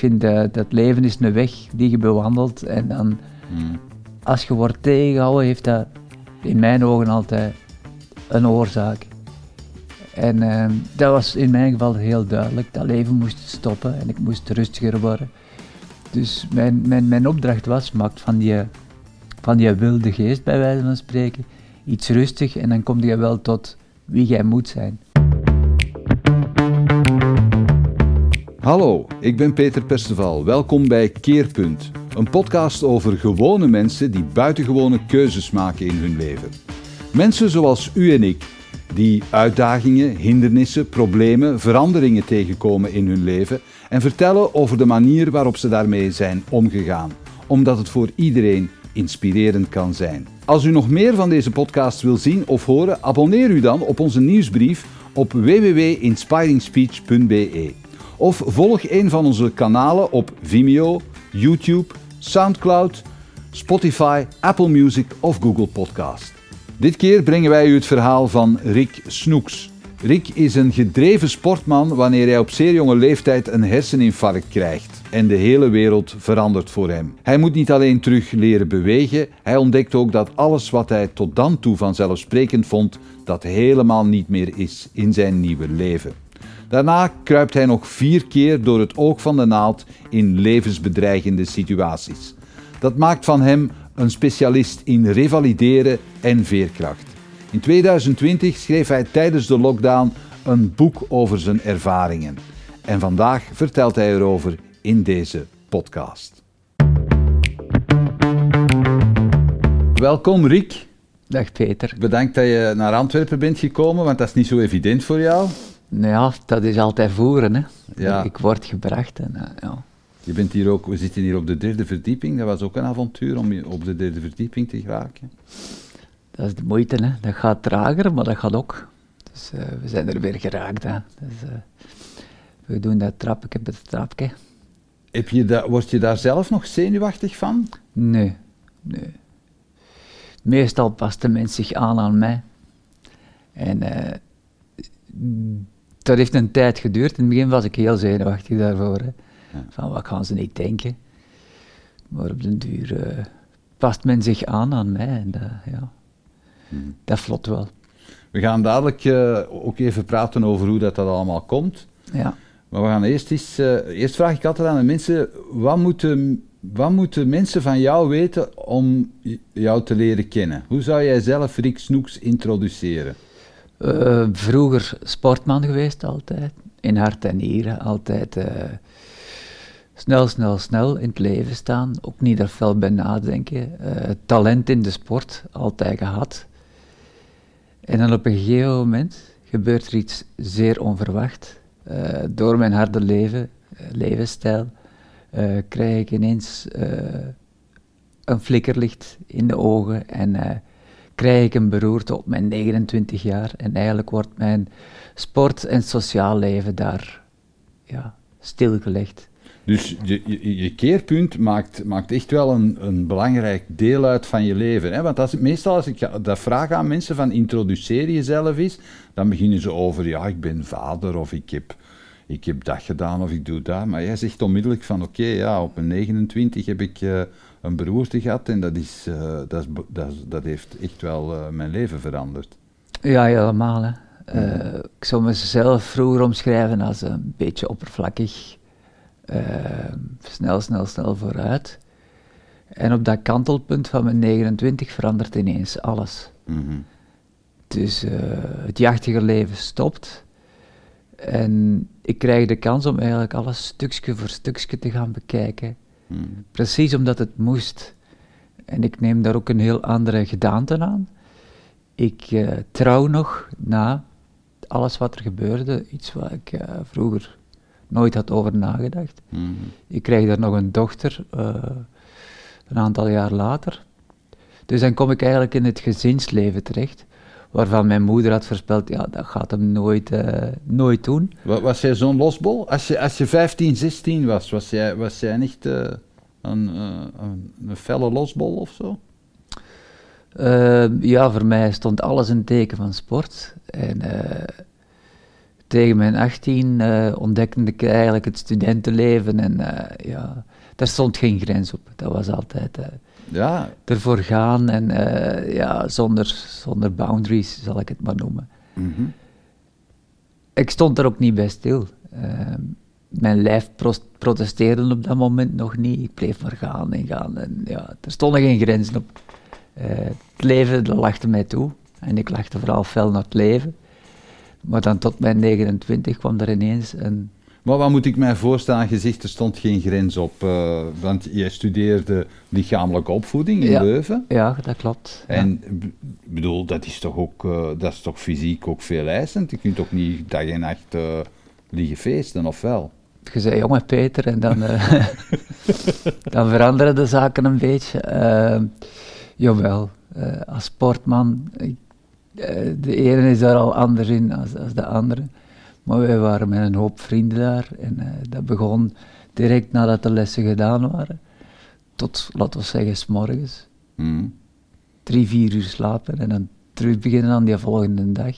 vind dat dat leven is een weg die je bewandelt en dan Hmm. als je wordt tegengehouden, heeft dat in mijn ogen altijd een oorzaak. En ehm, dat was in mijn geval heel duidelijk. Dat leven moest stoppen en ik moest rustiger worden. Dus mijn, mijn, mijn opdracht was, maak van die, van die wilde geest, bij wijze van spreken, iets rustig en dan kom je wel tot wie jij moet zijn. Hallo, ik ben Peter Perceval. Welkom bij Keerpunt, een podcast over gewone mensen die buitengewone keuzes maken in hun leven. Mensen zoals u en ik, die uitdagingen, hindernissen, problemen, veranderingen tegenkomen in hun leven en vertellen over de manier waarop ze daarmee zijn omgegaan, omdat het voor iedereen inspirerend kan zijn. Als u nog meer van deze podcast wil zien of horen, abonneer u dan op onze nieuwsbrief op www.inspiringspeech.be. Of volg een van onze kanalen op Vimeo, YouTube, Soundcloud, Spotify, Apple Music of Google Podcast. Dit keer brengen wij u het verhaal van Rick Snoeks. Rick is een gedreven sportman wanneer hij op zeer jonge leeftijd een herseninfarct krijgt en de hele wereld verandert voor hem. Hij moet niet alleen terug leren bewegen, hij ontdekt ook dat alles wat hij tot dan toe vanzelfsprekend vond, dat helemaal niet meer is in zijn nieuwe leven. Daarna kruipt hij nog vier keer door het oog van de naald in levensbedreigende situaties. Dat maakt van hem een specialist in revalideren en veerkracht. In 2020 schreef hij tijdens de lockdown een boek over zijn ervaringen. En vandaag vertelt hij erover in deze podcast. Welkom Rick. Dag Peter. Bedankt dat je naar Antwerpen bent gekomen, want dat is niet zo evident voor jou. Nou ja, dat is altijd voeren. Hè. Ja. Ik word gebracht. En, eh, ja. Je bent hier ook, we zitten hier op de derde verdieping. Dat was ook een avontuur om op de derde verdieping te geraken. Dat is de moeite, hè. dat gaat trager, maar dat gaat ook. Dus eh, we zijn er weer geraakt. Hè. Dus, eh, we doen dat trapje bij het trapje. Heb je da, word je daar zelf nog zenuwachtig van? Nee, nee. Meestal past de mens zich aan aan mij. En dat heeft een tijd geduurd. In het begin was ik heel zenuwachtig daarvoor. Hè. Ja. Van wat gaan ze niet denken? Maar op den duur eh, past men zich aan aan mij. En dat, ja, Hmm. dat vlot wel. We gaan dadelijk eh, ook even praten over hoe dat, dat allemaal komt. Ja. Maar we gaan eerst eens... eh, eerst vraag ik altijd aan de mensen, wat moeten, wat moeten mensen van jou weten om jou te leren kennen? Hoe zou jij zelf Rick Snoeks introduceren? Eh, vroeger sportman geweest altijd. In hart en nieren. Altijd eh, snel, snel, snel in het leven staan. Ook niet er veel bij nadenken. Eh, talent in de sport. Altijd gehad. En dan op een gegeven moment gebeurt er iets zeer onverwacht. Door mijn harde leven, levensstijl, krijg ik ineens een flikkerlicht in de ogen en krijg ik een beroerte op mijn 29 jaar. En eigenlijk wordt mijn sport- en sociaal leven daar ja, stilgelegd. Dus je, je, keerpunt maakt, maakt echt wel een, een belangrijk deel uit van je leven. Hè? Want als, meestal als ik dat vraag aan mensen van introduceer jezelf eens, dan beginnen ze over, ja, ik ben vader of ik heb, ik heb dat gedaan of ik doe dat. Maar jij zegt onmiddellijk van, oké, ja, op mijn 29 heb ik eh, een beroerte gehad en dat, is, eh, dat, is, dat, is- dat heeft echt wel eh, mijn leven veranderd. Ja, helemaal. Hè. Eh, ik zou mezelf vroeger omschrijven als een beetje oppervlakkig. snel, snel, snel vooruit. En op dat kantelpunt van mijn 29 verandert ineens alles. Mhm. Dus het jachtige leven stopt. En ik krijg de kans om eigenlijk alles stukje voor stukje te gaan bekijken. Precies omdat het moest. En ik neem daar ook een heel andere gedaante aan. Ik eh, trouw nog na alles wat er gebeurde, iets waar ik eh, vroeger nooit had over nagedacht. Mhm. Ik krijg daar nog een dochter, eh, een aantal jaar later. Dus dan kom ik eigenlijk in het gezinsleven terecht, waarvan mijn moeder had voorspeld, ja, dat gaat hem nooit, eh, nooit doen. Wa- Was jij zo'n losbol? Als je, als je 15, 16 was, was jij, was jij echt eh, een, eh, een, een felle losbol of zo? Ja, voor mij stond alles een teken van sport. En tegen mijn 18 uh, ontdekte ik eigenlijk het studentenleven en ja, daar stond geen grens op. Dat was altijd ja. ervoor gaan en ja, zonder, zonder boundaries, zal ik het maar noemen. Mm -hmm. Ik stond er ook niet bij stil. Ehm, mijn lijf protesteerde op dat moment nog niet. Ik bleef maar gaan en gaan. En ja, er stonden geen grenzen op. het leven lachte mij toe. En ik lachte vooral fel naar het leven. Maar dan tot mijn 29 kwam er ineens een... Maar wat moet ik mij voorstellen? Je zegt er stond geen grens op, uh, want jij studeerde lichamelijke opvoeding in ja. Leuven. Ja, dat klopt. En ik bedoel, dat is toch ook, uh, dat is toch fysiek ook veel eisend? Je kunt toch niet dag en nacht uh, liggen feesten, of wel? Je zei jonge Peter en dan, dan veranderen de zaken een beetje. jawel, als sportman, ik, eh, de ene is daar al anders in als, als de andere. Maar wij waren met een hoop vrienden daar en uh, dat begon direct nadat de lessen gedaan waren. Tot, laten we zeggen, s morgens. Mm. Drie, vier uur slapen en dan terug beginnen aan die volgende dag.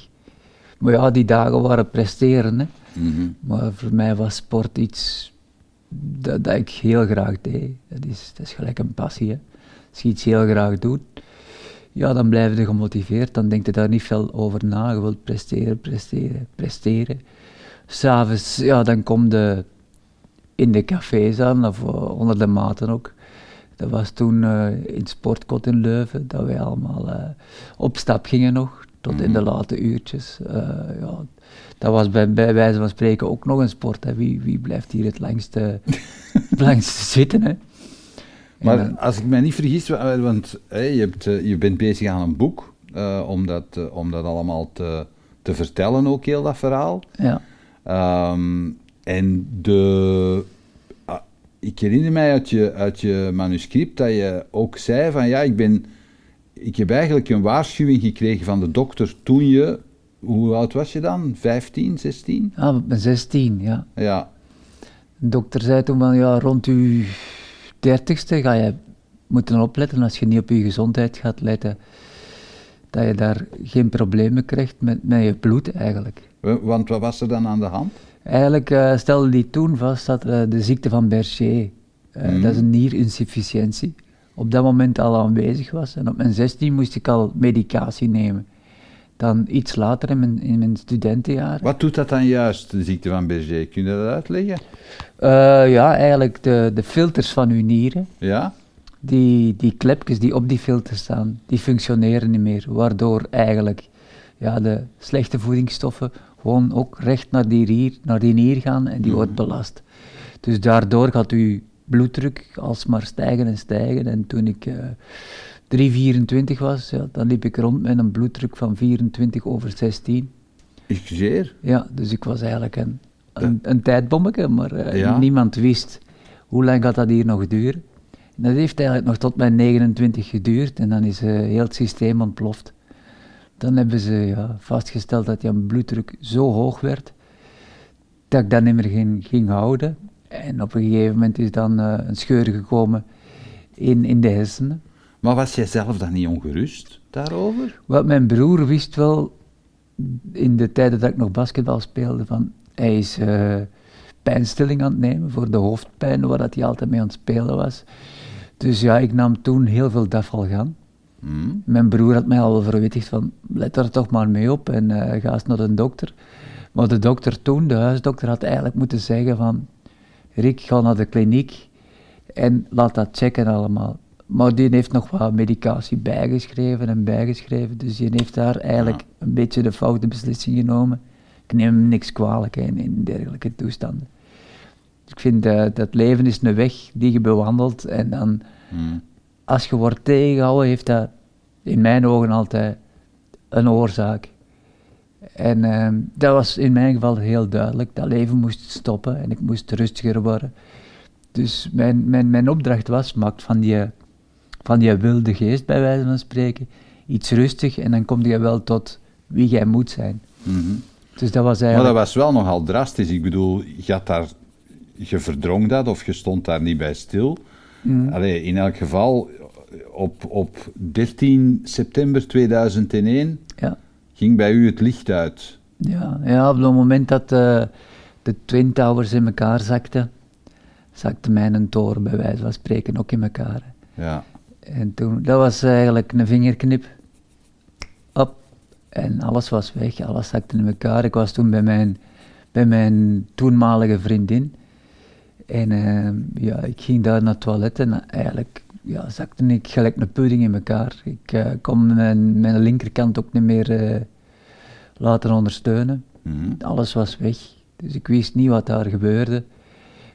Maar ja, die dagen waren presteren. Hè. Mm -hmm. Maar voor mij was sport iets dat, dat ik heel graag deed. Dat is, dat is gelijk een passie. Hè. Als je iets heel graag doet, ja, dan blijf je gemotiveerd, dan denk je daar niet veel over na. Je wilt presteren, presteren, presteren. S'avonds, ja, dan kom je in de cafés aan, of uh, onder de maten ook. Dat was toen uh, in Sportkot in Leuven, dat wij allemaal uh, op stap gingen nog, tot in de Mhm. late uurtjes. ja, dat was bij, bij wijze van spreken ook nog een sport. Hè. Wie, wie blijft hier het langste, langste zitten? Hè? Maar dan- als ik mij niet vergis, wa- want je, hebt, eh, je bent bezig aan een boek, eh, om, dat, eh, om dat allemaal te, te vertellen ook, heel dat verhaal. ja. Ehm, en de, ah, ik herinner mij uit je, uit je manuscript dat je ook zei van ja, ik, ben, ik heb eigenlijk een waarschuwing gekregen van de dokter toen je, hoe oud was je dan? 15, 16? Ah, ik ben 16, ja. Ja, De dokter zei toen van, ja, rond je dertigste ga je moeten opletten als je niet op je gezondheid gaat letten, dat je daar geen problemen krijgt met, met je bloed eigenlijk. wa- want wat was er dan aan de hand? Eigenlijk eh, stelde die toen vast dat eh, de ziekte van Berger, Mhm. dat is een nierinsufficiëntie, op dat moment al aanwezig was. En op mijn 16 moest ik al medicatie nemen. Dan iets later in mijn, in mijn studentenjaar. Wat doet dat dan juist, de ziekte van Berger? Kun je dat uitleggen? Eh, ja, eigenlijk de, de filters van uw nieren, Ja? die, die klepjes die op die filters staan, die functioneren niet meer. Waardoor eigenlijk ja, de slechte voedingsstoffen gewoon ook recht naar die, nier, naar die nier gaan en die Mhm. wordt belast. Dus daardoor gaat uw bloeddruk alsmaar stijgen en stijgen. En toen ik eh 3,24 was, ja, dan liep ik rond met een bloeddruk van 24 over 16. Excuseer? Ja, dus ik was eigenlijk een, een, een tijdbommetje, maar eh, Ja. niemand wist hoe lang gaat dat hier nog duren. En dat heeft eigenlijk nog tot mijn 29 geduurd en dan is eh, heel het systeem ontploft. Dan hebben ze ja, vastgesteld dat je bloeddruk zo hoog werd dat ik dat niet meer ging, ging houden. En op een gegeven moment is dan eh, een scheur gekomen in, in de hersenen. Maar was jij zelf dan niet ongerust daarover? Wat mijn broer wist wel, in de tijden dat ik nog basketbal speelde, van hij is eh, pijnstilling aan het nemen voor de hoofdpijn, waar dat hij altijd mee aan het spelen was. Dus ja, ik nam toen heel veel dafalgan. Hm? Mijn broer had mij al verwittigd van, let er toch maar mee op en eh, ga eens naar de dokter. Maar de dokter toen, de huisdokter, had eigenlijk moeten zeggen van, Rick, ga naar de kliniek en laat dat checken allemaal. Maar die heeft nog wat medicatie bijgeschreven en bijgeschreven, dus die heeft daar eigenlijk een beetje de foute beslissing genomen. Ik neem hem niks kwalijk in, in dergelijke toestanden. Ik vind eh, dat leven is een weg die je bewandelt en dan Hm. als je wordt tegengehouden, heeft dat in mijn ogen altijd een oorzaak. En ehm, dat was in mijn geval heel duidelijk. Dat leven moest stoppen en ik moest rustiger worden. Dus mijn, mijn, mijn opdracht was, maak van die, van die wilde geest, bij wijze van spreken, iets rustig en dan kom je wel tot wie jij moet zijn. Mhm. Dus dat was Maar eigenlijk... dat was wel nogal drastisch. Ik bedoel, je, had daar, je verdrong dat of je stond daar niet bij stil. Mhm. Allee, in elk geval, op, op 13 september 2001 Ja, ging bij u het licht uit. Ja, ja op het moment dat uh, de Twin Towers in elkaar zakten, zakte mijn toren bij wijze van spreken ook in elkaar. Ja. En toen, dat was eigenlijk een vingerknip. Op. En alles was weg, alles zakte in elkaar. Ik was toen bij mijn, bij mijn toenmalige vriendin. En uh, ja, ik ging daar naar het toilet en eigenlijk ja, zakte ik gelijk een pudding in elkaar. Ik uh, kon mijn, mijn linkerkant ook niet meer uh, laten ondersteunen. Mhm. Alles was weg. Dus ik wist niet wat daar gebeurde.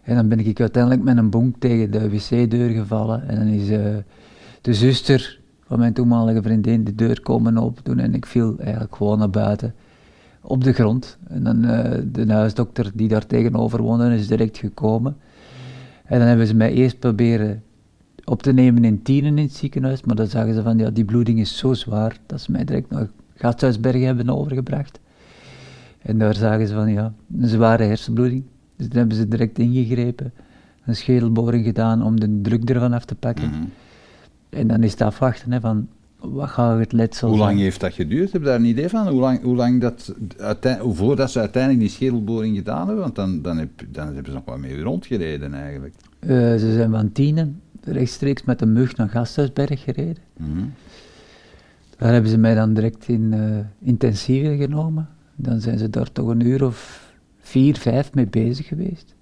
En dan ben ik uiteindelijk met een bonk tegen de wc-deur gevallen. En dan is de zuster van mijn toenmalige vriendin de deur komen open En ik viel eigenlijk gewoon naar buiten. Op de grond. En dan uh, de huisdokter die daar tegenover woonde is direct gekomen. En dan hebben ze mij eerst proberen op te nemen in Tienen in het ziekenhuis. Maar dan zagen ze van, ja, die bloeding is zo zwaar dat ze mij direct naar Gasthuisbergen hebben overgebracht. En daar zagen ze van, ja, een zware hersenbloeding. Dus dan hebben ze direct ingegrepen, een schedelboring gedaan om de druk ervan af te pakken. Mhm. En dan is het afwachten hè, van, wat gaat het letsel Hoe lang zijn? heeft dat geduurd? Heb je daar een idee van? Hoe lang, hoe lang dat, voordat ze uiteindelijk die schedelboring gedaan hebben? Want dan, dan, heb, dan hebben ze nog wat mee rondgereden eigenlijk. Eh, ze zijn van Tienen rechtstreeks met een mug naar Gasthuisberg gereden. Mhm. Daar hebben ze mij dan direct in eh intensieve genomen. Dan zijn ze daar toch een uur of vier, vijf mee bezig geweest.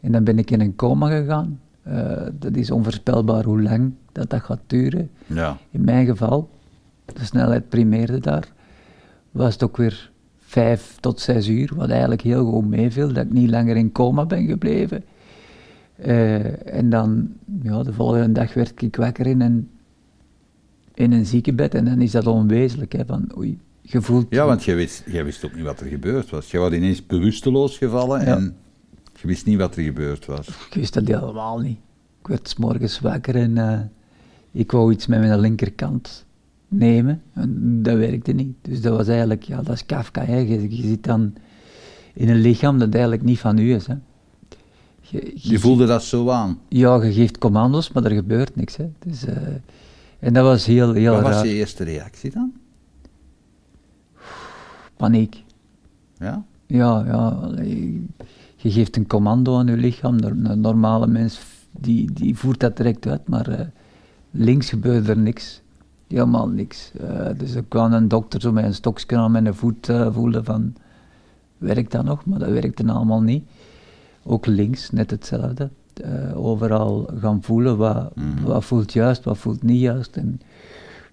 En dan ben ik in een coma gegaan. Eh, dat is onvoorspelbaar hoe lang dat, dat gaat duren. Ja. In mijn geval, de snelheid primeerde daar, was het ook weer vijf tot zes uur, wat eigenlijk heel goed meeviel, dat ik niet langer in coma ben gebleven. Eh, en dan, ja, de volgende dag werd ik wakker in een, in een ziekenbed en dan is dat onwezenlijk, hè, van oei, je voelt... ja, want jij wist, jij wist ook niet wat er gebeurd was. Je was ineens bewusteloos gevallen Ja. en je wist niet wat er gebeurd was. Ik wist dat helemaal niet. Ik werd 's morgens wakker en eh, ik wou iets met mijn linkerkant nemen. En dat werkte niet. Dus dat was eigenlijk, ja, dat is Kafka. Hè. Je, je zit dan in een lichaam dat eigenlijk niet van u is. Hè. Je, Je voelde dat zo aan. Ja, je geeft commando's, maar er gebeurt niks. Hè. Dus, eh, en dat was heel, heel Wat was je eerste reactie dan? Paniek. Ja? Ja, ja. allee, Je geeft een commando aan je lichaam. Een een normale mens die, die voert dat direct uit, maar eh, links gebeurde er niks. Helemaal niks. Eh, dus er kwam een dokter zo met een stokje aan mijn voet eh, voelde van, werkt dat nog? Maar dat werkte allemaal niet. Ook links, net hetzelfde. Eh, overal gaan voelen, wat, Mhm. wat voelt juist, wat voelt niet juist. En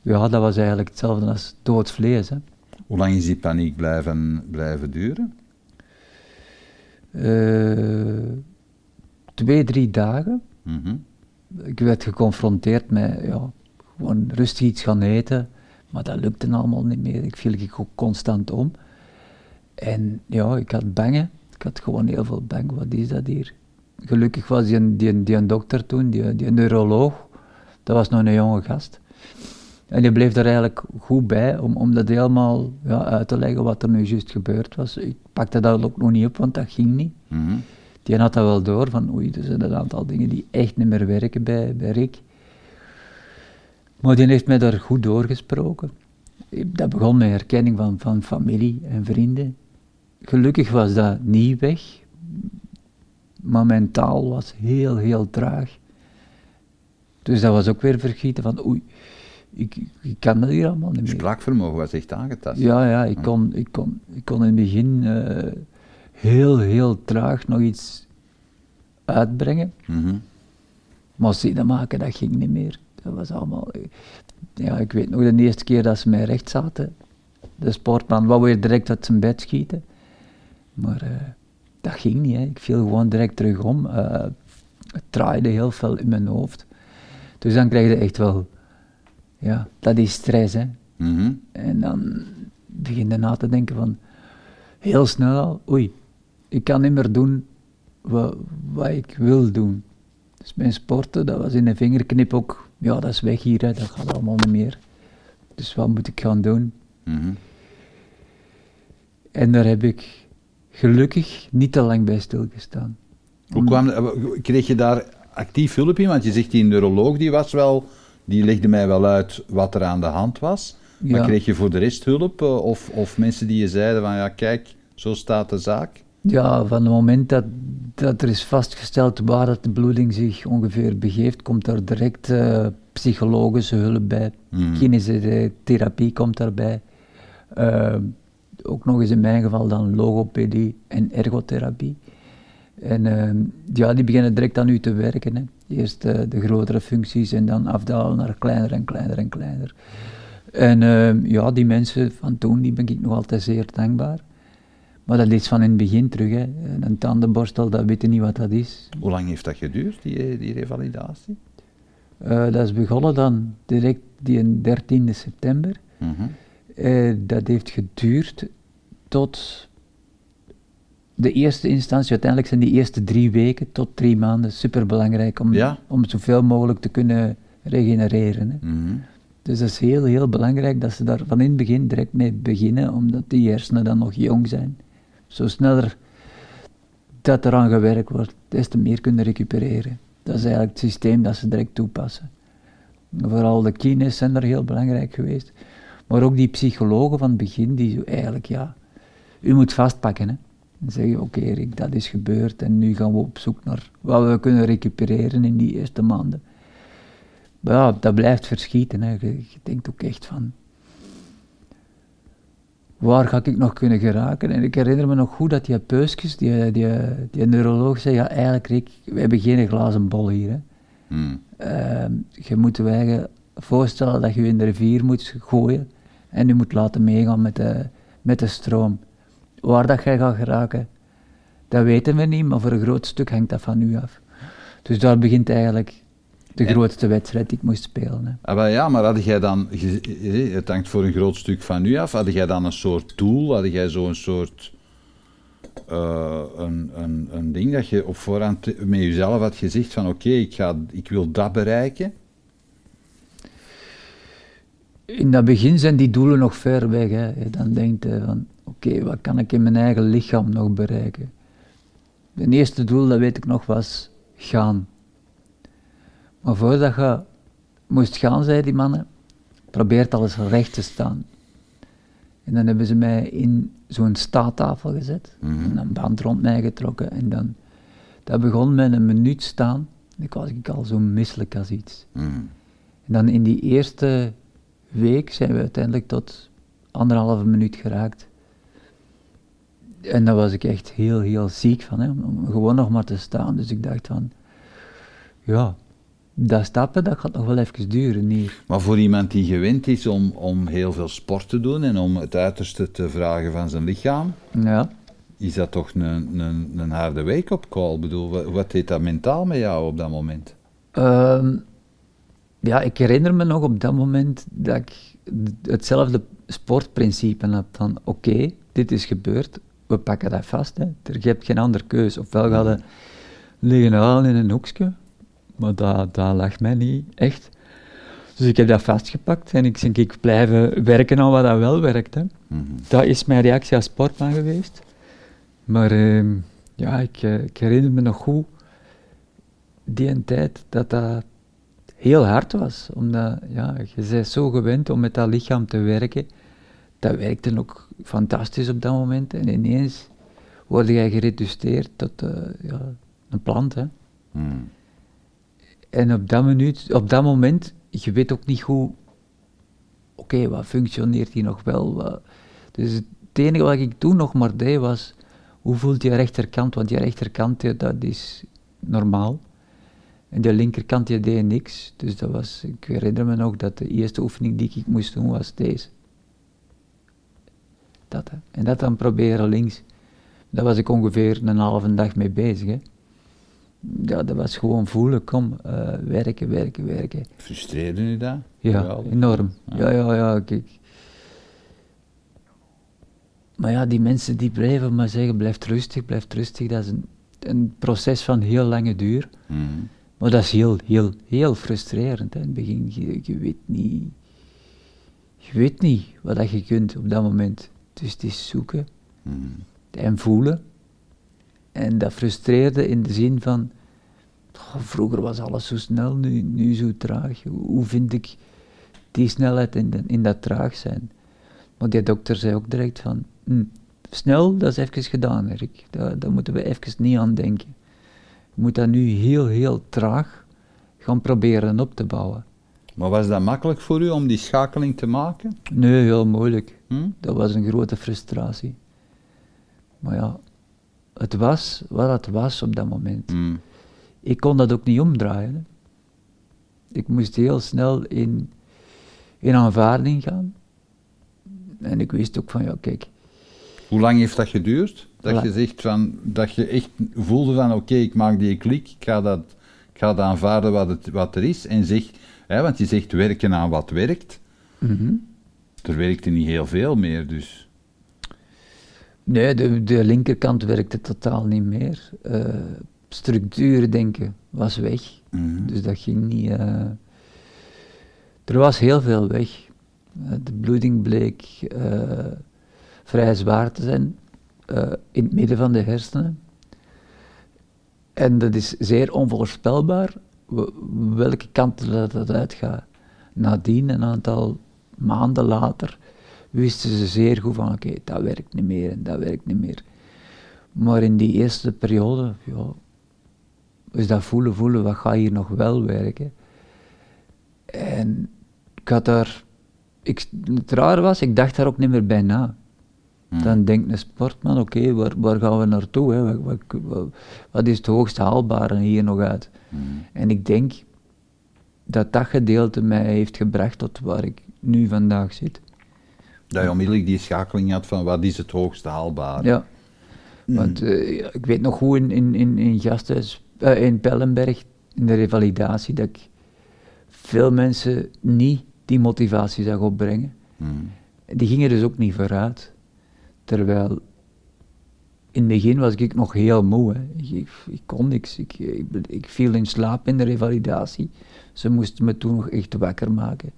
ja, dat was eigenlijk hetzelfde als dood vlees. Hè. Hoe lang is die paniek blijven, blijven duren? Twee, drie dagen. Mhm. Ik werd geconfronteerd met ja, gewoon rustig iets gaan eten, maar dat lukte allemaal niet meer. Ik viel ik ook constant om. En ja, ik had bangen. Ik had gewoon heel veel bang. Wat is dat hier? Gelukkig was die, die, die dokter toen, die, die neuroloog, dat was nog een jonge gast. En die bleef er eigenlijk goed bij om, om dat helemaal ja, uit te leggen wat er nu juist gebeurd was. Ik pakte dat ook nog niet op, want dat ging niet. Mhm. Die had dat wel door, van oei, er zijn een aantal dingen die echt niet meer werken bij, bij Rick. Maar die heeft mij daar goed doorgesproken. Dat begon met herkenning van, van familie en vrienden. Gelukkig was dat niet weg, maar mijn taal was heel, heel traag. Dus dat was ook weer vergieten van oei, ik, ik kan dat hier allemaal niet meer. Spraakvermogen was echt aangetast. Ja, ja, ik kon, ik kon, ik kon in het begin eh, heel, heel traag nog iets uitbrengen. Mhm. Maar zinnen maken, dat ging niet meer. Dat was allemaal... Ja, ik weet nog de eerste keer dat ze mij recht zaten. De sportman wou weer direct uit zijn bed schieten. Maar eh, dat ging niet, hè. Ik viel gewoon direct terug om. Eh, het draaide heel veel in mijn hoofd. Dus dan krijg je echt wel... Ja, dat is stress, hè. Mhm. En dan begin je na te denken van, heel snel al, oei, ik kan niet meer doen wat, wat ik wil doen. Dus mijn sporten, dat was in een vingerknip ook, ja, dat is weg hier, hè, dat gaat allemaal niet meer. Dus wat moet ik gaan doen? Mhm. En daar heb ik gelukkig niet te lang bij stilgestaan. Hoe kwam, kreeg je daar actief hulp in? Want je zegt die neuroloog die was wel, die legde mij wel uit wat er aan de hand was. Maar Ja. kreeg je voor de rest hulp? eh, Of, of mensen die je zeiden van, ja kijk, zo staat de zaak? Ja, van het moment dat, dat er is vastgesteld waar dat de bloeding zich ongeveer begeeft, komt er direct eh, psychologische hulp bij. Hmm. Kinesiotherapie komt daarbij. Eh, ook nog eens in mijn geval dan logopedie en ergotherapie. En eh, ja, die beginnen direct aan u te werken. Hè. Eerst de grotere functies en dan afdalen naar kleiner en kleiner en kleiner. En ja, die mensen van toen, die ben ik nog altijd zeer dankbaar. Maar dat is van in het begin terug. Hè. Een tandenborstel, dat weet je niet wat dat is. Hoe lang heeft dat geduurd, die, die revalidatie? Eh, dat is begonnen dan direct die 13 september. Mhm. Eh, dat heeft geduurd tot de eerste instantie. Uiteindelijk zijn die eerste drie weken tot drie maanden superbelangrijk om, Ja. om zoveel mogelijk te kunnen regenereren. Hè. Mhm. Dus dat is heel, heel belangrijk dat ze daar van in het begin direct mee beginnen, omdat die hersenen dan nog jong zijn. Zo sneller dat eraan gewerkt wordt, des te meer kunnen recupereren. Dat is eigenlijk het systeem dat ze direct toepassen. Vooral de kines zijn er heel belangrijk geweest. Maar ook die psychologen van het begin, die eigenlijk, ja, u moet vastpakken. Hè. En zeggen, oké Rick, dat is gebeurd en nu gaan we op zoek naar wat we kunnen recupereren in die eerste maanden. Maar ja, dat blijft verschieten. Hè. Je denkt ook echt van, waar ga ik nog kunnen geraken? En ik herinner me nog goed dat die peusjes, die, die, die neuroloog zei, ja eigenlijk Rick, we hebben geen glazen bol hier. Hè. Mhm. Ehm, je moet je voorstellen dat je je in de rivier moet gooien en je moet laten meegaan met de, met de stroom. Waar dat jij gaat geraken, dat weten we niet, maar voor een groot stuk hangt dat van u af. Dus daar begint eigenlijk de grootste wedstrijd die ik moest spelen. Hè. Ah, ja, maar had jij dan, ge- eh, het hangt voor een groot stuk van u af, had jij dan een soort doel, had jij zo'n soort, eh, een, een, een ding dat je op voorhand met jezelf had gezegd van oké, ik ik, ik wil dat bereiken? In dat begin zijn die doelen nog ver weg. Hè. Dan denk je van, oké, wat kan ik in mijn eigen lichaam nog bereiken? Het eerste doel, dat weet ik nog, was gaan. Maar voordat je moest gaan, zei die mannen, probeer al eens recht te staan. En dan hebben ze mij in zo'n staattafel gezet, Mhm. en een band rond mij getrokken. En dan, dat begon met een minuut staan. En ik was ik al zo misselijk als iets. Mhm. En dan in die eerste week zijn we uiteindelijk tot anderhalve minuut geraakt. En daar was ik echt heel, heel ziek van, hè, om gewoon nog maar te staan. Dus ik dacht van, ja, dat stappen, dat gaat nog wel even duren hier. Maar voor iemand die gewend is om, om heel veel sport te doen en om het uiterste te vragen van zijn lichaam, Ja, is dat toch een, een, een harde wake-up call? Ik bedoel, wat, deed dat mentaal met jou op dat moment? Ehm, ja, ik herinner me nog op dat moment dat ik hetzelfde sportprincipe had van oké, dit is gebeurd, we pakken dat vast. Hè. Je hebt geen andere keus. Ofwel ga je liggen halen in een hoekje, maar dat, dat lag mij niet echt. Dus ik heb dat vastgepakt en ik denk ik blijven werken aan wat dat wel werkt. Hè. Mhm. Dat is mijn reactie als sportman geweest. Maar ehm, ja, ik, eh, ik herinner me nog goed die een tijd dat dat heel hard was. Omdat ja, je bent zo gewend om met dat lichaam te werken. Dat werkte ook fantastisch op dat moment. En ineens word jij gereduceerd tot eh, ja, een plant. Hè. Mhm. En op dat, op dat moment, je weet ook niet hoe, oké, wat functioneert hier nog wel? Dus het enige wat ik toen nog maar deed was, hoe voelt je rechterkant? Want die rechterkant, dat is normaal. En de linkerkant, die deed niks. Dus dat was, ik herinner me nog dat de eerste oefening die ik moest doen was deze. Dat. En dat dan proberen links. Daar was ik ongeveer een halve dag mee bezig. Hè. Ja, dat was gewoon voelen, kom, eh, werken, werken, werken. Frustreerde u dat? Ja, Geweldig. enorm. Ja. Ja, ja, ja, kijk. Maar ja, die mensen die blijven maar zeggen, blijf rustig, blijf rustig. Dat is een, een proces van heel lange duur. Mhm. Maar dat is heel, heel, heel frustrerend. Hè. In het begin, je, je weet niet... Je weet niet wat dat je kunt op dat moment. Dus het is zoeken Mhm. en voelen. En dat frustreerde in de zin van, oh, vroeger was alles zo snel, nu, nu zo traag. Hoe vind ik die snelheid in, de- in dat traag zijn. Maar die dokter zei ook direct van, "Hm, snel, dat is even gedaan, Erik. Daar, daar moeten we even niet aan denken. Je moet dat nu heel, heel traag gaan proberen op te bouwen. Maar was dat makkelijk voor u om die schakeling te maken? Nee, heel moeilijk. Hm? Dat was een grote frustratie. Maar ja, het was wat het was op dat moment. Hm. Ik kon dat ook niet omdraaien. hè. Ik moest heel snel in, in aanvaarding gaan. En ik wist ook van, ja, kijk, Hoe lang heeft dat geduurd? Dat je zegt van, dat je echt voelde van, oké, ik maak die klik, ik ga dat, ik ga dat aanvaarden wat, het, wat er is. En zeg, hè, want je zegt werken aan wat werkt. mhm. Er werkte niet heel veel meer, dus... nee, de, de linkerkant werkte totaal niet meer. Eh structuur denken was weg. Mhm. Dus dat ging niet. eh, er was heel veel weg. Eh, de bloeding bleek vrij zwaar te zijn in het midden van de hersenen. En dat is zeer onvoorspelbaar welke kant dat, dat uitgaat. Nadien, een aantal maanden later, wisten ze zeer goed van oké, dat werkt niet meer en dat werkt niet meer. Maar in die eerste periode, ja, dus dat voelen, voelen, wat gaat hier nog wel werken? En ik had daar, ik, het rare was, ik dacht daar ook niet meer bij na. Hm. Dan denkt een sportman, oké, waar, waar gaan we naartoe? Hè? Wat, wat, wat- is het hoogst haalbare hier nog uit? Hm. En ik denk dat dat gedeelte mij heeft gebracht tot waar ik nu vandaag zit. Dat je onmiddellijk die schakeling had van, wat is het hoogste haalbaar? Ja. Want eh, ik weet nog goed in, in, in, in Gasthuis, eh, in Pellenberg, in de revalidatie, dat ik veel mensen niet die motivatie zag opbrengen. Hm. Die gingen dus ook niet vooruit. Terwijl in het begin was ik nog heel moe. Hè. Ik, ik, ik kon niks. Ik, ik, ik viel in slaap in de revalidatie. Ze moesten me toen nog echt wakker maken.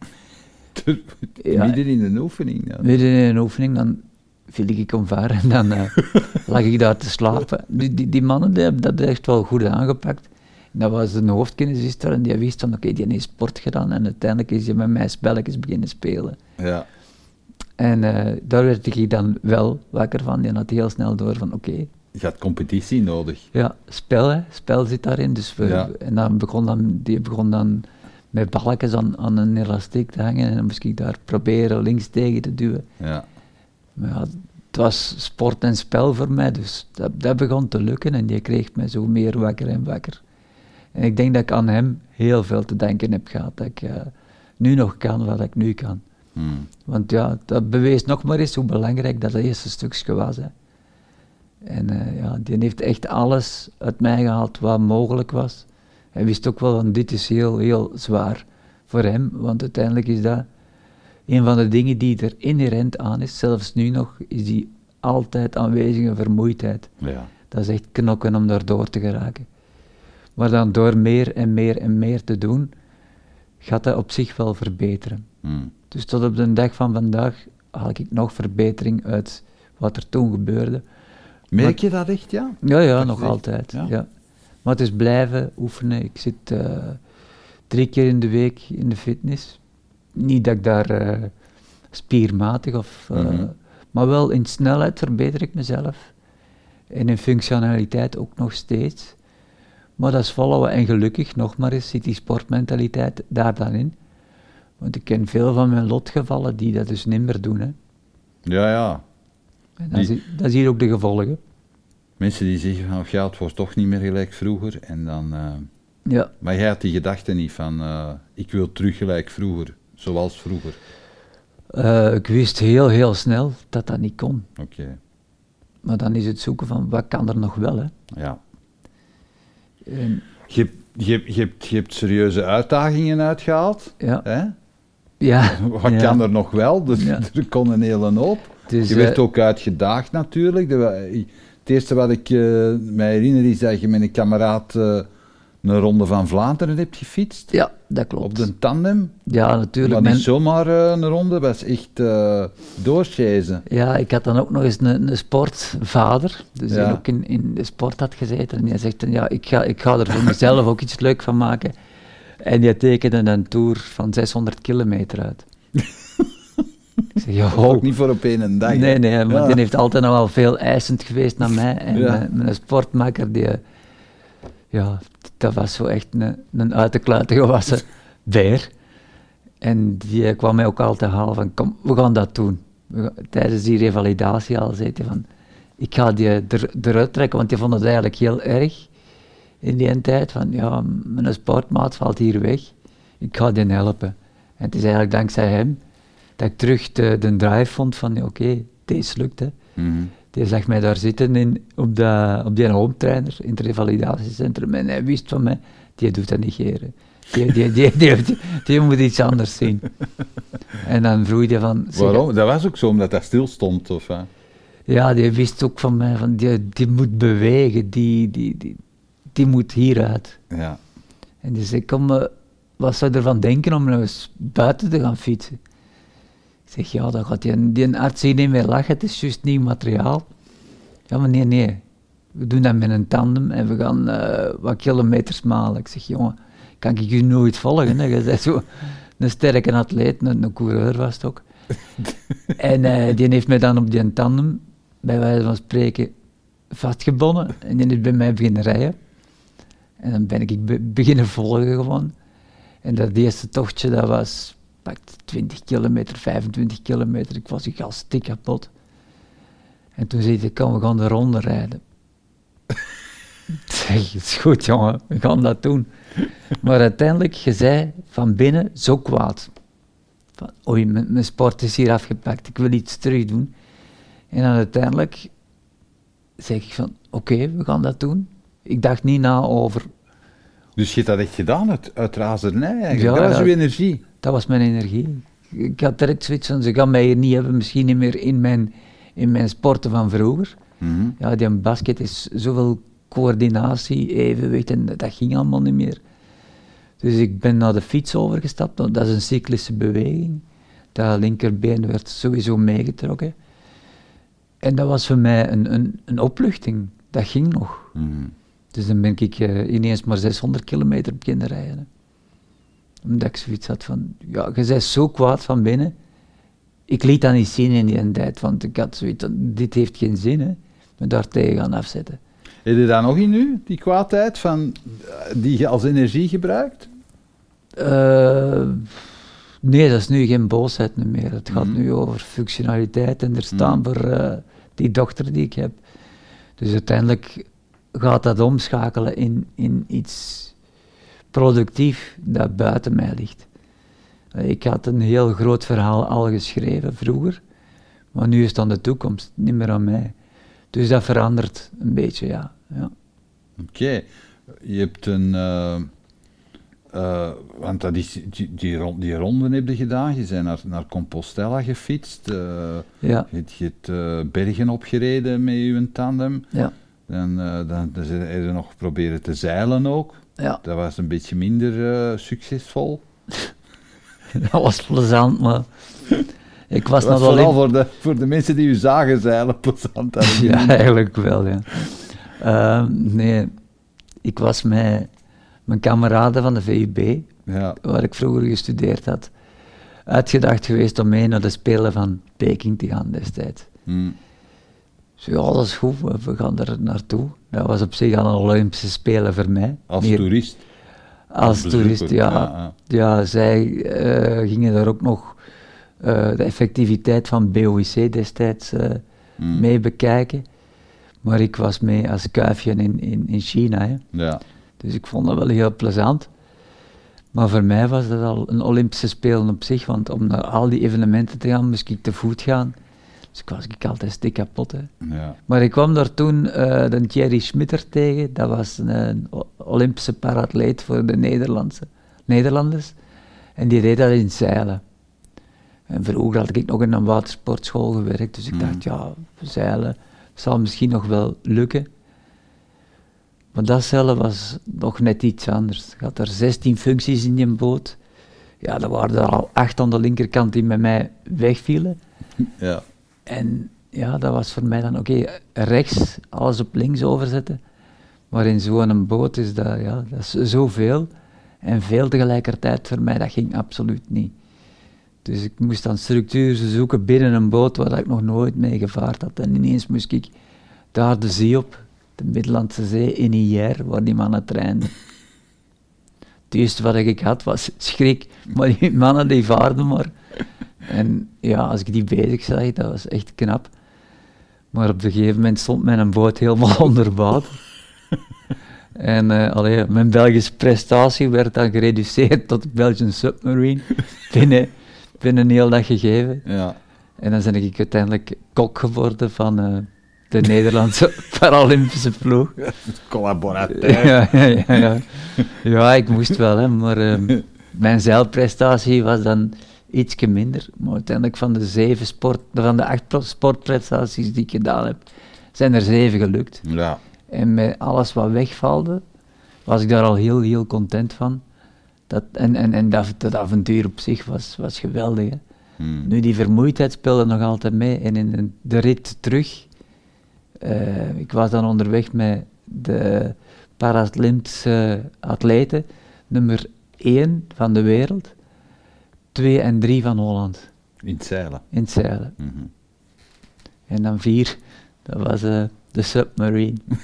Ja. Midden in een oefening. dan. Midden in een oefening, dan viel ik omver en dan eh, lag ik daar te slapen. Die, die, die mannen die hebben dat echt wel goed aangepakt. En dat was een hoofdkinesist en die wist van, oké, die heeft sport gedaan en uiteindelijk is hij met mij spelletjes beginnen spelen. Ja. En eh, daar werd ik dan wel wakker van. Die had heel snel door van, oké, Je had competitie nodig. ja, spel, hè, spel zit daarin. Dus we, Ja. En dan begon dan, die begon dan met balkjes aan, aan een elastiek te hangen en dan moest ik daar proberen links tegen te duwen. Ja. Maar ja, het was sport en spel voor mij, dus dat, dat begon te lukken en die kreeg mij zo meer wakker en wakker. En ik denk dat ik aan hem heel veel te denken heb gehad, dat ik eh, nu nog kan wat ik nu kan. Hm. Want ja, dat bewees nog maar eens hoe belangrijk dat eerste stukje was. Hè. En eh, ja, die heeft echt alles uit mij gehaald wat mogelijk was. Hij wist ook wel van dit is heel, heel zwaar voor hem, want uiteindelijk is dat een van de dingen die er inherent aan is, zelfs nu nog, is die altijd aanwezige vermoeidheid. Ja. Dat is echt knokken om daardoor te geraken. Maar dan door meer en meer en meer te doen, gaat dat op zich wel verbeteren. Hm. Dus tot op de dag van vandaag haal ik nog verbetering uit wat er toen gebeurde. Merk je dat echt, ja? Ja, ja, nog altijd. ja. Ja. Maar het is blijven oefenen. Ik zit eh, drie keer in de week in de fitness. Niet dat ik daar eh, spiermatig of... eh, Mhm. Maar wel in snelheid verbeter ik mezelf. En in functionaliteit ook nog steeds. Maar dat is volhouden. En gelukkig, nog maar eens, zit die sportmentaliteit daar dan in. Want ik ken veel van mijn lotgevallen die dat dus niet meer doen. Hè. Ja, ja. En dan, Die- zie, dan zie je ook de gevolgen. Mensen die zeggen van, ja, het wordt toch niet meer gelijk vroeger. En dan, eh, Ja, maar jij had die gedachte niet van, eh, ik wil terug gelijk vroeger, zoals vroeger. Eh, ik wist heel, heel snel dat dat niet kon. Oké, Maar dan is het zoeken van wat kan er nog wel. Hè. ja. En, Je, je, je, hebt, je hebt serieuze uitdagingen uitgehaald. ja, Hè? ja, Wat ja. kan er nog wel? Dus, Ja. Er kon een hele hoop. Dus, je werd ook uitgedaagd natuurlijk. De- het eerste wat ik eh, mij herinner is dat je met een kameraad eh, een ronde van Vlaanderen hebt gefietst. Ja, dat klopt. Op de tandem. Ja, natuurlijk. Maar niet zomaar eh, een ronde, dat was echt doorchasen. Ja, ik had dan ook nog eens een, een sportvader, dus Ja. die ook in, in de sport had gezeten. En die zegt, dan, ja, ik ga, ik ga er voor mezelf ook iets leuk van maken. En die tekende een tour van 600 kilometer uit. ik zeg, Ook niet voor op één dag. Nee, nee, maar Ja. die heeft altijd nog wel veel eisend geweest naar mij. En Ja. mijn, mijn sportmakker, die, ja, dat was zo echt een, een uit de kluiten gewassen beer. En die eh, kwam mij ook altijd halen van, kom, we gaan dat doen. Gaan- tijdens die revalidatie al zei hij van, ik ga die er, eruit trekken, want die vond het eigenlijk heel erg in die tijd. Van, ja, mijn sportmaat valt hier weg, ik ga die helpen. En het is eigenlijk dankzij hem dat ik terug de, de drive vond van, oké, deze lukt hè. Mhm. Die zag mij daar zitten in, op, de, op die home trainer in het revalidatiecentrum en hij wist van mij, die doet dat niet geren. Die, die, die, die, moet iets anders zien. En dan vroeg hij van... Waarom? Dat was ook zo, omdat dat stil stond, of? Ja, die wist ook van mij, van die, die moet bewegen, die, die, die, die moet hieruit. Ja. En die zei, kom, eh, wat zou je ervan denken om nou eens buiten te gaan fietsen? Zeg, ja, dan gaat die, die arts hier niet meer lachen, het is juist nieuw materiaal. Ja, maar nee, nee, we doen dat met een tandem en we gaan eh, wat kilometers malen. Ik zeg, jongen, kan ik u nooit volgen? Hè? Je bent zo een sterke atleet, een, een coureur was het ook. en eh, die heeft mij dan op die tandem, bij wijze van spreken, vastgebonden. En die is bij mij beginnen rijden. En dan ben ik be- beginnen volgen gewoon. En dat eerste tochtje, dat was pakt 20 kilometer, 25 kilometer. Ik was ik al stik kapot. En toen zei hij, kom, we gaan de ronde rijden. Zeg, het is goed jongen, we gaan dat doen. Maar uiteindelijk, je zei van binnen zo kwaad. Van, oei, mijn, mijn sport is hier afgepakt, ik wil iets terug doen. En dan uiteindelijk zeg ik van, oké, we gaan dat doen. Ik dacht niet na over, Dus je hebt dat echt gedaan uit, uit razernij eigenlijk. Ja, dat uw energie. Dat was mijn energie. Ik had direct zoiets van, ze gaan mij hier niet hebben, misschien niet meer in mijn, in mijn sporten van vroeger. Mhm. Ja, die basket is zoveel coördinatie, evenwicht en dat ging allemaal niet meer. Dus ik ben naar de fiets overgestapt, want dat is een cyclische beweging. Dat linkerbeen werd sowieso meegetrokken. En dat was voor mij een, een, een opluchting. Dat ging nog. Mhm. Dus dan ben ik eh, ineens maar 600 kilometer beginnen rijden. Omdat ik zoiets had van, ja, je bent zo kwaad van binnen. Ik liet dat niet zien in die tijd, want ik had zoiets dit heeft geen zin, hè. Me daar tegen gaan afzetten. Heb je dat nog in u, die kwaadheid, van, eh, die je als energie gebruikt? Eh, nee, dat is nu geen boosheid meer. Het gaat Mhm. nu over functionaliteit en er staan voor eh, die dochter die ik heb. Dus uiteindelijk gaat dat omschakelen in, in iets productief dat buiten mij ligt. Ik had een heel groot verhaal al geschreven vroeger, maar nu is het aan de toekomst, niet meer aan mij. Dus dat verandert een beetje, ja. ja. Oké. Je hebt een... eh, want dat is, die, die, ron- die ronden heb je gedaan. Je bent naar, naar Compostela gefietst. eh, Ja, je, hebt- je hebt bergen opgereden met je tandem. ja, Dan, eh, dan, dan heb je nog proberen te zeilen ook. Ja. Dat was een beetje minder eh, succesvol. Dat was plezant, maar ik was Dat was vooral in... voor de, voor de mensen die u zagen zeilen plezant. Ja, eigenlijk wel, ja. Ehm, nee, ik was met mijn kameraden van de VUB, ja. waar ik vroeger gestudeerd had, uitgedacht geweest om mee naar de Spelen van Peking te gaan destijds. Hm. Ja, dat is goed, we- gaan er naartoe. Dat was op zich al een Olympische Spelen voor mij. Als toerist. Als toerist, ja. ja, Ja, zij eh, gingen daar ook nog eh, de effectiviteit van BOIC destijds eh, Hm. mee bekijken. Maar ik was mee als kuifje in, in, in China. Hè. Ja. Dus ik vond dat wel heel plezant. Maar voor mij was dat al een Olympische Spelen op zich, want om naar al die evenementen te gaan, moest ik te voet gaan. Dus ik was ik altijd stik kapot. Hè. Ja. Maar ik kwam daar toen eh de Thierry Schmitter tegen, dat was een, Olympische paratleet voor de Nederlandse, Nederlanders. En die deed dat in zeilen. En vroeger had ik nog in een watersportschool gewerkt, dus ik Mhm. dacht, ja, zeilen zal misschien nog wel lukken. Maar dat zeilen was nog net iets anders. Ik had er 16 functies in die boot. Ja, er waren er al acht aan de linkerkant die met mij wegvielen. ja. En ja, dat was voor mij dan, oké, rechts, alles op links overzetten. Maar in zo'n boot is dat, ja, dat is zoveel. En veel tegelijkertijd voor mij, dat ging absoluut niet. Dus ik moest dan structuur zoeken binnen een boot waar ik nog nooit mee gevaard had. En ineens moest ik daar de zee op, de Middellandse Zee, in Hier, waar die mannen trainden. Het eerste wat ik had was schrik, maar die mannen die vaarden maar. En ja, als ik die bezig zag, dat was echt knap. Maar op een gegeven moment stond mijn boot helemaal onder water. En uh, allee, mijn Belgische prestatie werd dan gereduceerd tot Belgian Submarine binnen, binnen een heel dag gegeven. Ja. En dan ben ik uiteindelijk kok geworden van uh, de Nederlandse Paralympische ploeg. Collaborateur. Ja, ja, ja, ja. ja, ik moest wel, hè, maar uh, mijn zeilprestatie was dan ietsje minder. Maar uiteindelijk van de zeven sport, van de acht sportprestaties die ik gedaan heb, zijn er zeven gelukt. Ja. En met alles wat wegvalde, was ik daar al heel, heel content van. Dat, en en, en dat, dat avontuur op zich was, was geweldig. Hè. Hmm. Nu, die vermoeidheid speelde nog altijd mee. En in de rit terug, uh, ik was dan onderweg met de Paralympische atleten, nummer 1 van de wereld, 2 en 3 van Holland. In het zeilen? In het zeilen. Mm -hmm. En dan 4, dat was uh, de submarine.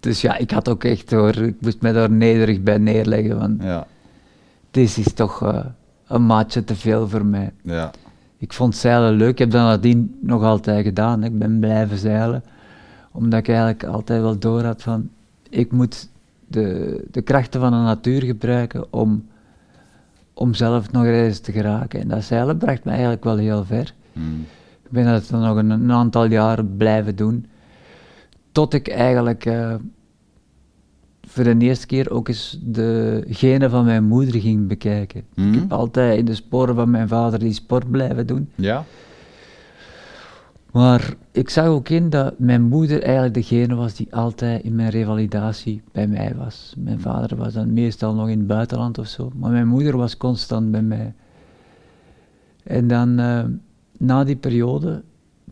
Dus ja, ik had ook echt hoor, ik moest me daar nederig bij neerleggen, want ja. dit is toch uh, een maatje te veel voor mij. Ja. Ik vond zeilen leuk, ik heb dat nadien nog altijd gedaan, ik ben blijven zeilen, omdat ik eigenlijk altijd wel door had van, ik moet de, de krachten van de natuur gebruiken om, om zelf nog eens te geraken. En dat zeilen bracht me eigenlijk wel heel ver. Hmm. Ik ben dat dan nog een, een, aantal jaren blijven doen. Tot ik eigenlijk uh, voor de eerste keer ook eens de genen van mijn moeder ging bekijken. Ik mhm. heb altijd in de sporen van mijn vader die sport blijven doen. Ja. Maar ik zag ook in dat mijn moeder eigenlijk degene was die altijd in mijn revalidatie bij mij was. Mijn vader was dan meestal nog in het buitenland of zo, maar mijn moeder was constant bij mij. En dan uh, na die periode,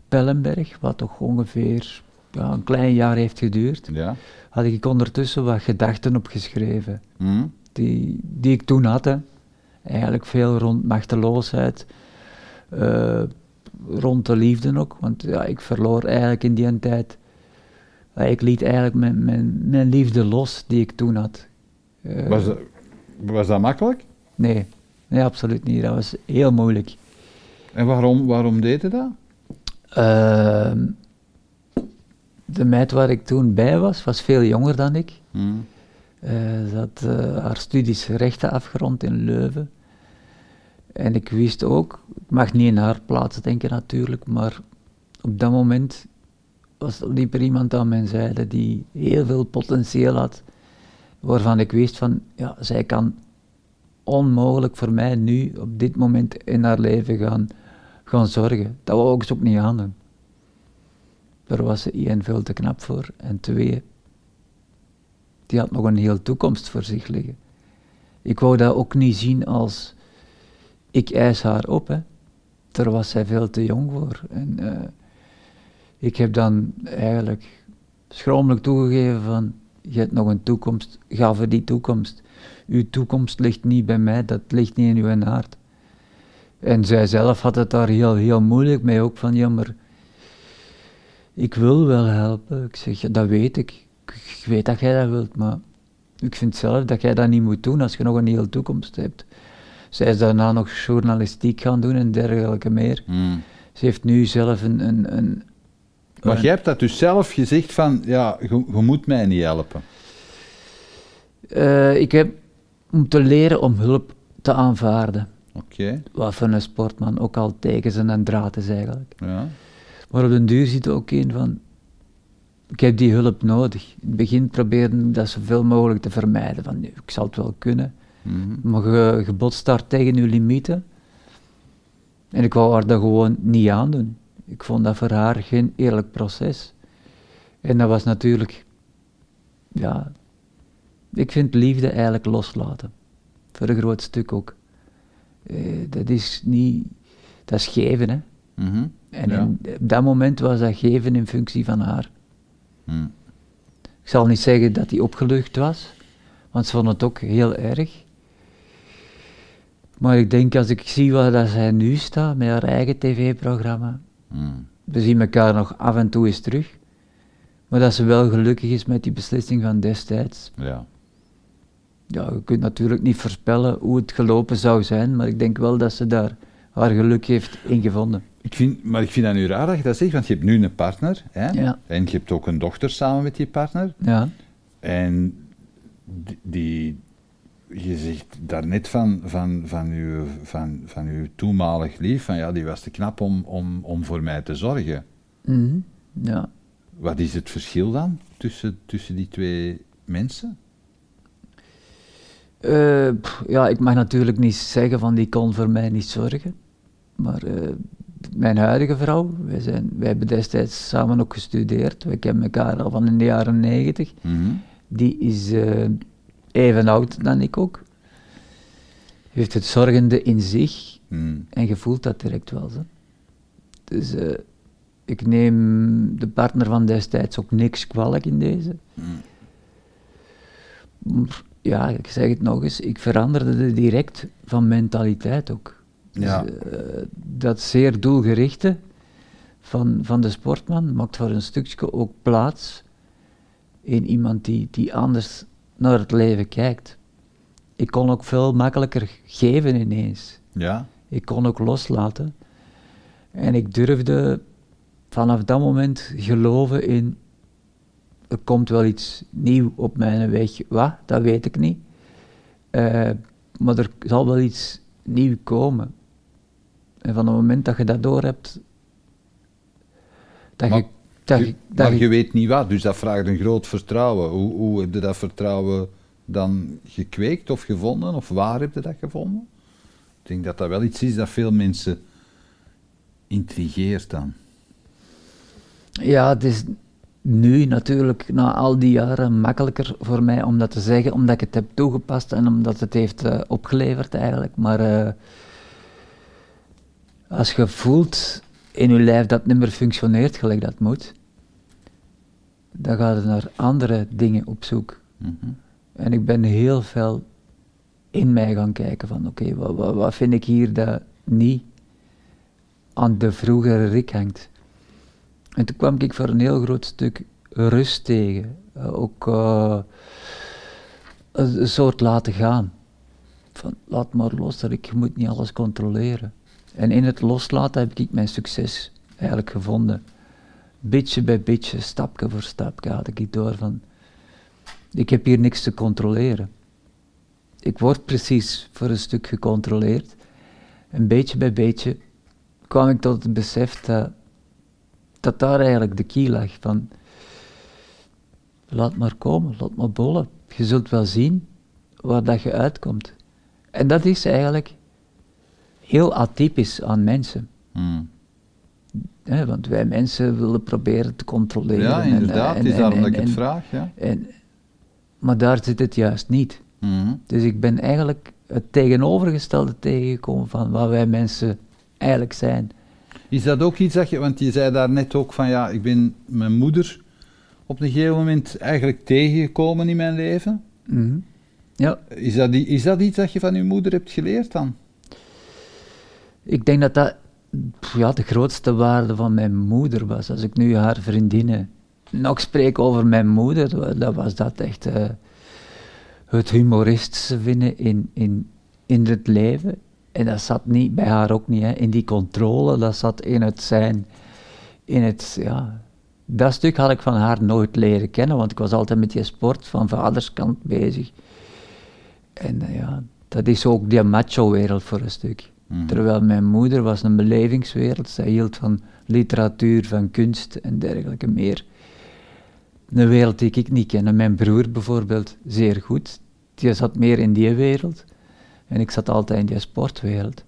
Pellenberg, wat toch ongeveer ja, een klein jaar heeft geduurd, ja. had ik ondertussen wat gedachten opgeschreven. Mm. Die, die ik toen had. Hè. Eigenlijk veel rond machteloosheid, uh, rond de liefde ook. Want ja, ik verloor eigenlijk in die tijd. ik liet eigenlijk mijn, mijn, mijn liefde los die ik toen had. Uh, was, dat, was dat makkelijk? Nee, nee, absoluut niet. Dat was heel moeilijk. En waarom, waarom deed je dat? Uh, de meid waar ik toen bij was, was veel jonger dan ik. Hmm. Uh, ze had haar studies rechten afgerond in Leuven. En ik wist ook, ik mag niet in haar plaats denken natuurlijk, maar op dat moment was, liep er iemand aan mijn zijde die heel veel potentieel had, waarvan ik wist van, ja, zij kan onmogelijk voor mij nu, op dit moment in haar leven gaan, gaan zorgen. Dat wou ik ze ook niet aandoen. Daar was ze één veel te knap voor. En twee, die had nog een heel toekomst voor zich liggen. Ik wou dat ook niet zien als ik eis haar op. Hè. Daar was zij veel te jong voor. En uh, ik heb dan eigenlijk schromelijk toegegeven van, je hebt nog een toekomst, ga voor die toekomst. Uw toekomst ligt niet bij mij, dat ligt niet in uw hart. En zij zelf had het daar heel, heel moeilijk mee, ook van, ja, maar ik wil wel helpen. Ik zeg, dat weet ik. Ik weet dat jij dat wilt, maar ik vind zelf dat jij dat niet moet doen als je nog een hele toekomst hebt. Zij is daarna nog journalistiek gaan doen en dergelijke meer. Hmm. Ze heeft nu zelf een... een, een maar jij hebt dat dus zelf gezegd van, ja, je, je moet mij niet helpen. Uh, ik heb moeten leren om hulp te aanvaarden. Oké. Wat voor een sportman ook al tegen zijn draad is eigenlijk. Ja. Maar op den duur zit er ook in van, ik heb die hulp nodig. In het begin probeerde ik dat zoveel mogelijk te vermijden. Van, ik zal het wel kunnen. Mm Maar je, je botst daar tegen je limieten. En ik wou haar dat gewoon niet aandoen. Ik vond dat voor haar geen eerlijk proces. En dat was natuurlijk, ja, ik vind liefde eigenlijk loslaten. Voor een groot stuk ook. Eh, dat is niet, dat is geven, hè. Mm en op dat moment was dat geven in functie van haar. Hmm. Ik zal niet zeggen dat hij opgelucht was, Want ze vonden het ook heel erg. Maar ik denk als ik zie waar dat zij nu staat met haar eigen tv-programma, Mm. we zien elkaar nog af en toe eens terug. Maar dat ze wel gelukkig is met die beslissing van destijds. Ja. Ja, je kunt natuurlijk niet voorspellen hoe het gelopen zou zijn, maar ik denk wel dat ze daar haar geluk heeft in gevonden. Ik vind, maar ik vind dat nu raar dat je dat zegt, want je hebt nu een partner. Hè? Ja. En je hebt ook een dochter samen met die partner. Ja, En die, die- je zegt daarnet van, van, van, uw, van, van uw toenmalig lief, van ja, die was te knap om, om, om voor mij te zorgen. Mhm. ja. Wat is het verschil dan tussen, tussen die twee mensen? Eh, pff, ja, ik mag natuurlijk niet zeggen van die kon voor mij niet zorgen. Maar eh, mijn huidige vrouw, wij, zijn, wij hebben destijds samen ook gestudeerd. We kennen elkaar al van in de jaren negentig. Mhm. Die is eh, even oud dan ik ook. Heeft het zorgende in zich Mm. en je voelt dat direct wel. Zo. Dus eh, ik neem de partner van destijds ook niks kwalijk in deze. Mm. Maar, Ja, ik zeg het nog eens, ik veranderde direct van mentaliteit ook. Dus, Ja. eh, dat zeer doelgerichte van, van de sportman maakt voor een stukje ook plaats in iemand die, die anders naar het leven kijkt. Ik kon ook veel makkelijker geven ineens. Ja? Ik kon ook loslaten. En ik durfde vanaf dat moment geloven in. Er komt wel iets nieuw op mijn weg. Wat? Dat weet ik niet. Eh, maar er zal wel iets nieuw komen. En van het moment dat je dat door hebt. Dat Maar- je. Dat Je- je, dat maar je- je weet niet wat, dus dat vraagt een groot vertrouwen. Hoe, hoe heb je dat vertrouwen dan gekweekt of gevonden? Of waar heb je dat gevonden? Ik denk dat dat wel iets is dat veel mensen intrigeert dan. Ja, het is nu natuurlijk na al die jaren makkelijker voor mij om dat te zeggen, omdat ik het heb toegepast en omdat het heeft eh, opgeleverd eigenlijk. Maar eh, als je voelt in je lijf dat het niet meer functioneert gelijk dat moet, dan ga je naar andere dingen op zoek. Mhm. En ik ben heel veel in mij gaan kijken van oké, wat, wat, wat vind ik hier dat niet aan de vroegere Rick hangt. En toen kwam ik voor een heel groot stuk rust tegen. Eh, ook eh, een, een soort laten gaan. Van laat maar los, Rick, je moet niet alles controleren. En in het loslaten heb ik mijn succes eigenlijk gevonden. Beetje bij beetje, stapje voor stapje had ik door van ik heb hier niks te controleren. Ik word precies voor een stuk gecontroleerd. En beetje bij beetje kwam ik tot het besef dat, dat daar eigenlijk de key lag van laat maar komen, laat maar bollen. Je zult wel zien waar dat je uitkomt. En dat is eigenlijk heel atypisch aan mensen. Mm. Hè, want wij mensen willen proberen te controleren. Ja, inderdaad, en- is daarom dat ik het vraag. Ja. en, maar daar zit het juist niet. Mhm. Dus ik ben eigenlijk het tegenovergestelde tegengekomen van wat wij mensen eigenlijk zijn. Is dat ook iets dat je, want je zei daar net ook van ja, ik ben mijn moeder op een gegeven moment eigenlijk tegengekomen in mijn leven. Mhm. Ja, Is dat, is dat iets dat je van je moeder hebt geleerd dan? Ik denk dat dat ja, de grootste waarde van mijn moeder was. Als ik nu haar vriendinnen nog spreek over mijn moeder, dan was dat echt eh, het humoristische vinden in, in, in het leven. En dat zat niet, bij haar ook niet, hè, in die controle, dat zat in het zijn, in het, ja... Dat stuk had ik van haar nooit leren kennen, want ik was altijd met die sport van vaderskant bezig. En eh, ja, dat is ook die macho-wereld voor een stuk. Mhm. Terwijl mijn moeder was een belevingswereld, zij hield van literatuur, van kunst en dergelijke meer. Een wereld die ik niet ken. En mijn broer bijvoorbeeld, zeer goed. Die zat meer in die wereld. En ik zat altijd in die sportwereld.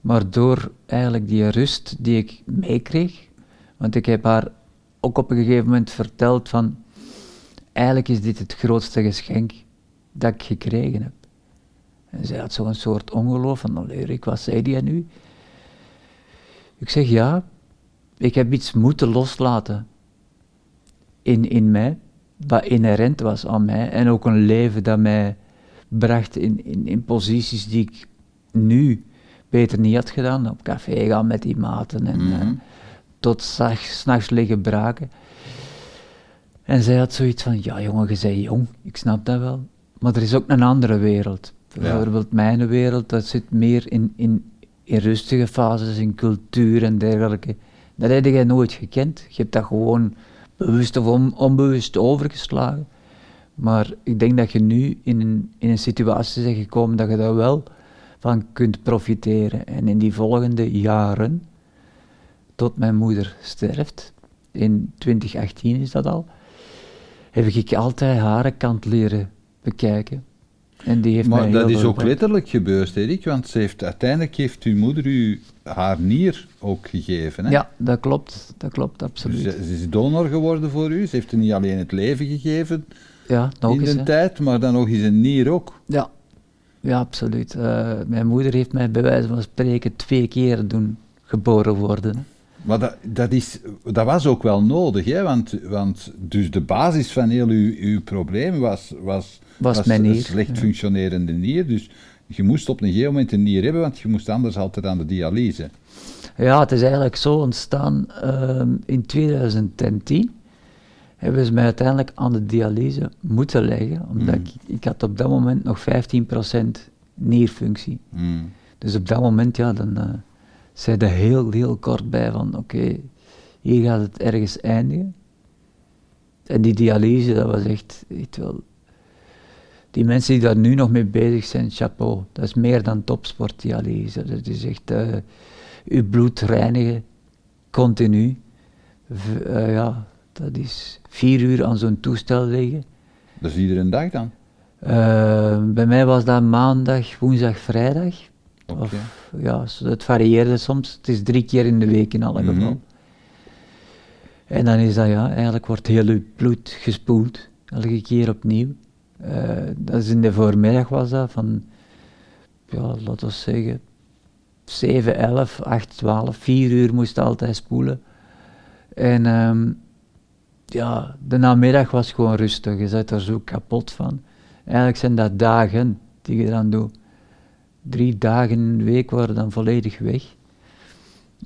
Maar door eigenlijk die rust die ik meekreeg, want ik heb haar ook op een gegeven moment verteld van, eigenlijk is dit het grootste geschenk dat ik gekregen heb. En zij had zo'n soort ongeloof van, Rick, wat zei die nu? Ik zeg, ja, ik heb iets moeten loslaten in, in mij, wat inherent was aan mij, en ook een leven dat mij bracht in, in, in posities die ik nu beter niet had gedaan. Op café gaan met die maten en Mhm. eh, tot s'nachts liggen braken. En zij had zoiets van, ja jongen, je bent jong, ik snap dat wel. Maar er is ook een andere wereld. Bijvoorbeeld mijn wereld, dat zit meer in, in, in rustige fases, in cultuur en dergelijke. Dat heb jij nooit gekend. Je hebt dat gewoon bewust of on- onbewust overgeslagen. Maar ik denk dat je nu in een, in een situatie bent gekomen dat je daar wel van kunt profiteren. En in die volgende jaren, tot mijn moeder sterft, in 2018 is dat al, heb ik altijd haar kant leren bekijken. En die heeft mij Maar dat is ook letterlijk gebeurd, Erik, want ze heeft, uiteindelijk heeft uw moeder u haar nier ook gegeven. Hè? Ja, dat klopt, dat klopt, Dus absoluut. ze, ze is donor geworden voor u. Ze heeft u niet alleen het leven gegeven ja, in eens. de hè. tijd, maar dan nog eens een nier ook. Ja, ja absoluut. Eh, mijn moeder heeft mij bij wijze van spreken twee keer doen geboren worden. hè. Maar dat, dat, is, dat was ook wel nodig, hè? Want, want dus de basis van heel uw, uw probleem was, was, Was mijn een nier, slecht ja. functionerende nier. Dus je moest op een gegeven moment een nier hebben, want je moest anders altijd aan de dialyse. Ja, het is eigenlijk zo ontstaan ehm, in 2010. Hebben ze mij uiteindelijk aan de dialyse moeten leggen, omdat Mm. ik, ik had op dat moment nog 15% nierfunctie. Hmm. Dus op dat moment, ja, dan eh zei er heel, heel kort bij van, oké, hier gaat het ergens eindigen. En die dialyse, dat was echt, echt wel... Die mensen die daar nu nog mee bezig zijn, chapeau. Dat is meer dan topsportdialyse. Dat is echt eh uw bloed reinigen, continu. V- eh, ja, dat is vier uur aan zo'n toestel liggen. Dat is iedere dag dan? Eh, bij mij was dat maandag, woensdag, vrijdag. Oké. Of, ja, het varieerde soms. Het is drie keer in de week in alle Mhm. geval. En dan is dat, ja, eigenlijk wordt heel uw bloed gespoeld. Elke keer opnieuw. Eh, dat is in de voormiddag was dat, van, ja, laten we zeggen, 7, 11, 8, 12, 4 uur moest altijd spoelen. En ehm, ja, de namiddag was gewoon rustig. Je zat er zo kapot van. Eigenlijk zijn dat dagen die je dan doet. Drie dagen in de week waren dan volledig weg.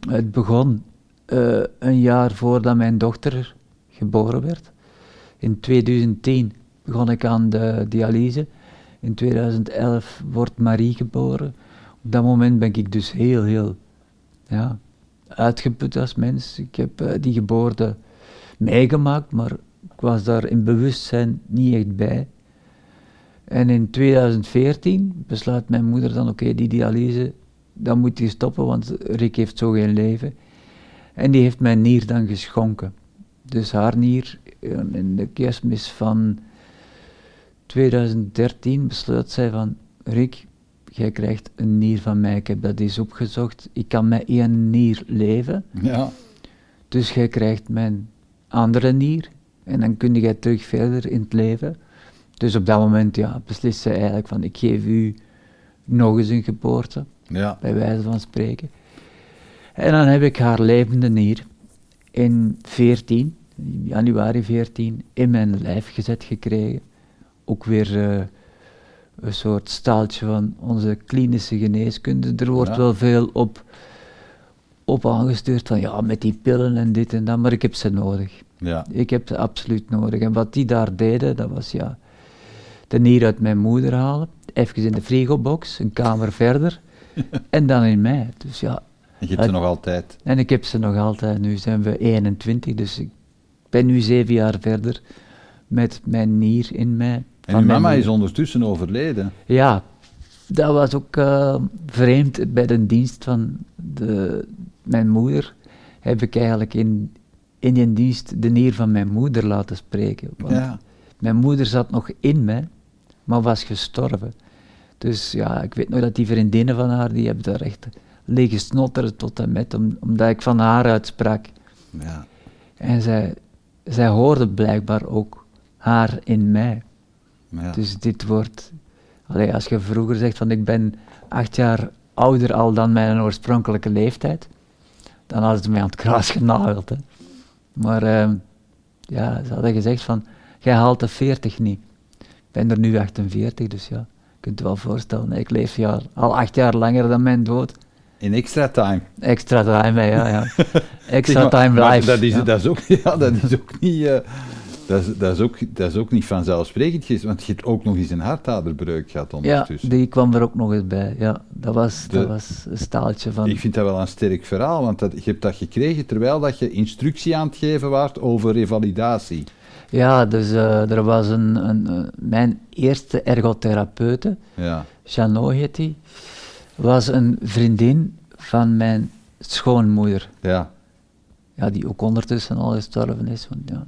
Het begon eh, een jaar voordat mijn dochter geboren werd. In 2010 begon ik aan de dialyse. In 2011 wordt Marie geboren. Op dat moment ben ik dus heel, heel ja, uitgeput als mens. Ik heb eh, die geboorte meegemaakt, maar ik was daar in bewustzijn niet echt bij. En in 2014 besluit mijn moeder dan, oké, die dialyse, dan moet die stoppen, want Rick heeft zo geen leven. En die heeft mijn nier dan geschonken. Dus haar nier, eh, in de kerstmis van 2013 besluit zij van, Rick, jij krijgt een nier van mij. Ik heb dat eens opgezocht. Ik kan met één nier leven. Ja. Dus jij krijgt mijn andere nier en dan kun jij terug verder in het leven. Dus op dat moment ja, beslist ze eigenlijk van ik geef u nog eens een geboorte, Ja. bij wijze van spreken. En dan heb ik haar levende nier in 14, januari 14, in mijn lijf gezet gekregen. Ook weer eh, een soort staaltje van onze klinische geneeskunde. Er wordt Ja. wel veel op, op aangestuurd van ja, met die pillen en dit en dat, maar ik heb ze nodig. Ja. Ik heb ze absoluut nodig. En wat die daar deden, dat was ja, de nier uit mijn moeder halen, even in de frigobox, een kamer verder, en dan in mij. Dus ja, Je hebt ze nog altijd. en ik heb ze nog altijd. Nu zijn we 21, dus ik ben nu zeven jaar verder met mijn nier in mij. En mijn mama is ondertussen overleden. Ja, dat was ook eh, vreemd. Bij de dienst van de, mijn moeder heb ik eigenlijk in, in die dienst de nier van mijn moeder laten spreken. Want Ja. mijn moeder zat nog in mij, maar was gestorven. Dus ja, ik weet nog dat die vriendinnen van haar, die hebben daar echt liggen snotteren tot en met, om, omdat ik van haar uitsprak. Ja. En zij, zij hoorde blijkbaar ook haar in mij. Ja. Dus dit wordt, allee, als je vroeger zegt van ik ben acht jaar ouder al dan mijn oorspronkelijke leeftijd, dan hadden ze mij aan het kruis genageld. Hè. Maar ehm, ja, ze hadden gezegd van, jij haalt de 40 niet. Ik ben er nu 48, dus ja, kunt je wel voorstellen, ik leef ja, al acht jaar langer dan mijn dood. In extra time. Extra time, ja, ja. Extra time live. Dat is, ja. dat, is ook, ja, dat is ook niet... Uh, dat is, dat, is ook, dat is ook niet vanzelfsprekend, want je hebt ook nog eens een hartaderbreuk gehad ondertussen. Ja, die kwam er ook nog eens bij. Ja, dat was, de, dat was een staaltje van... Ik vind dat wel een sterk verhaal, want dat, je hebt dat gekregen terwijl dat je instructie aan het geven waart over revalidatie. Ja, dus uh, er was een, een, uh, mijn eerste ergotherapeute, ja. Jeannot heet die, was een vriendin van mijn schoonmoeder. Ja. Ja, die ook ondertussen al gestorven is. Want ja,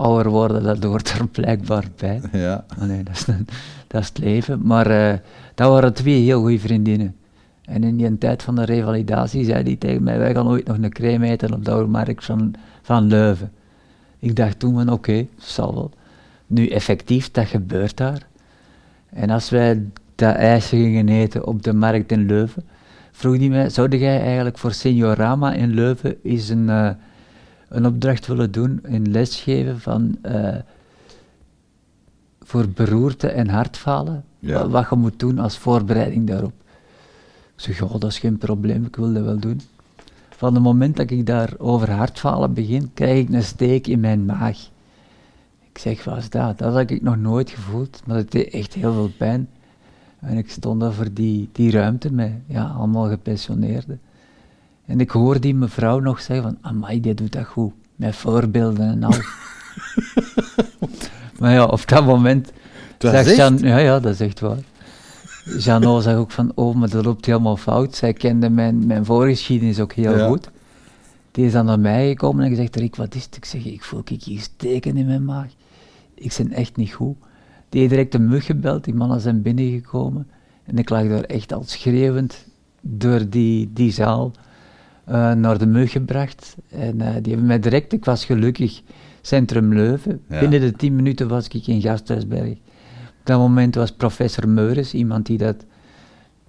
ouder worden, dat hoort er blijkbaar bij. Ja. Nee, dat is, dat is het leven. Maar uh, dat waren twee heel goede vriendinnen. En in die tijd van de revalidatie zei die tegen mij, wij gaan ooit nog een crème eten op de oude markt van, van Leuven. Ik dacht toen van oké, okay, zal wel. Nu effectief, dat gebeurt daar. En als wij dat ijsje gingen eten op de markt in Leuven, vroeg die mij, zou jij eigenlijk voor Seniorama in Leuven eens een, uh, een opdracht willen doen, een lesgeven van uh, voor beroerte en hartfalen, Ja. wat, je moet doen als voorbereiding daarop. Ik zeg, ja, dat is geen probleem, ik wil dat wel doen. Van het moment dat ik daar over hartfalen begin, krijg ik een steek in mijn maag. Ik zeg, wat is dat? Dat had ik nog nooit gevoeld, maar het deed echt heel veel pijn. En ik stond daar voor die, die ruimte met ja, allemaal gepensioneerden. En ik hoor die mevrouw nog zeggen van, amai, die doet dat goed. Met voorbeelden en al. maar ja, op dat moment... Dat Jean, echt? ja, ja, dat is echt waar. Jeannot zag ook van, oh, maar dat loopt helemaal fout. Zij kende mijn, mijn voorgeschiedenis ook heel Ja. goed. Die is dan naar mij gekomen en gezegd, Rick, wat is het? Ik zeg, ik voel ik hier steken in mijn maag. Ik ben echt niet goed. Die heeft direct een mug gebeld, die mannen zijn binnengekomen. En ik lag daar echt al schreeuwend door die, die zaal eh, naar de mug gebracht. En eh, die hebben mij direct, ik was gelukkig, Centrum Leuven. Ja. Binnen de tien minuten was ik in Gasthuisberg. Op dat moment was professor Meures, iemand die dat,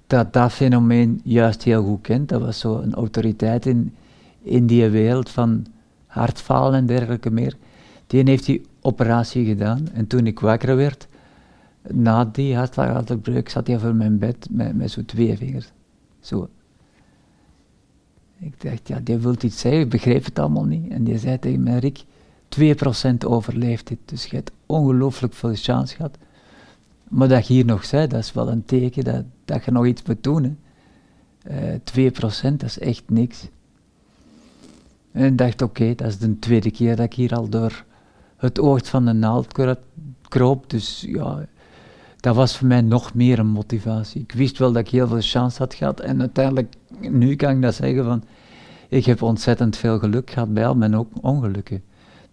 dat, dat fenomeen juist heel goed kent. Dat was zo een autoriteit in, in die wereld van hartfalen en dergelijke meer. Die heeft die operatie gedaan. En toen ik wakker werd, na die hartslagadebreuk, zat hij voor mijn bed met, met zo twee vingers. Zo. Ik dacht, ja, die wil iets zeggen, ik begreep het allemaal niet. En die zei tegen mij, Rick, 2% overleeft dit, dus je hebt ongelooflijk veel chance gehad. Maar dat je hier nog zei, dat is wel een teken dat, dat je nog iets moet doen. Hè. Eh 2% dat is echt niks. En ik dacht, oké, dat is de tweede keer dat ik hier al door het oog van de naald kro- kroop. Dus ja, dat was voor mij nog meer een motivatie. Ik wist wel dat ik heel veel chance had gehad. En uiteindelijk, nu kan ik dat zeggen van, ik heb ontzettend veel geluk gehad bij al mijn ook ongelukken.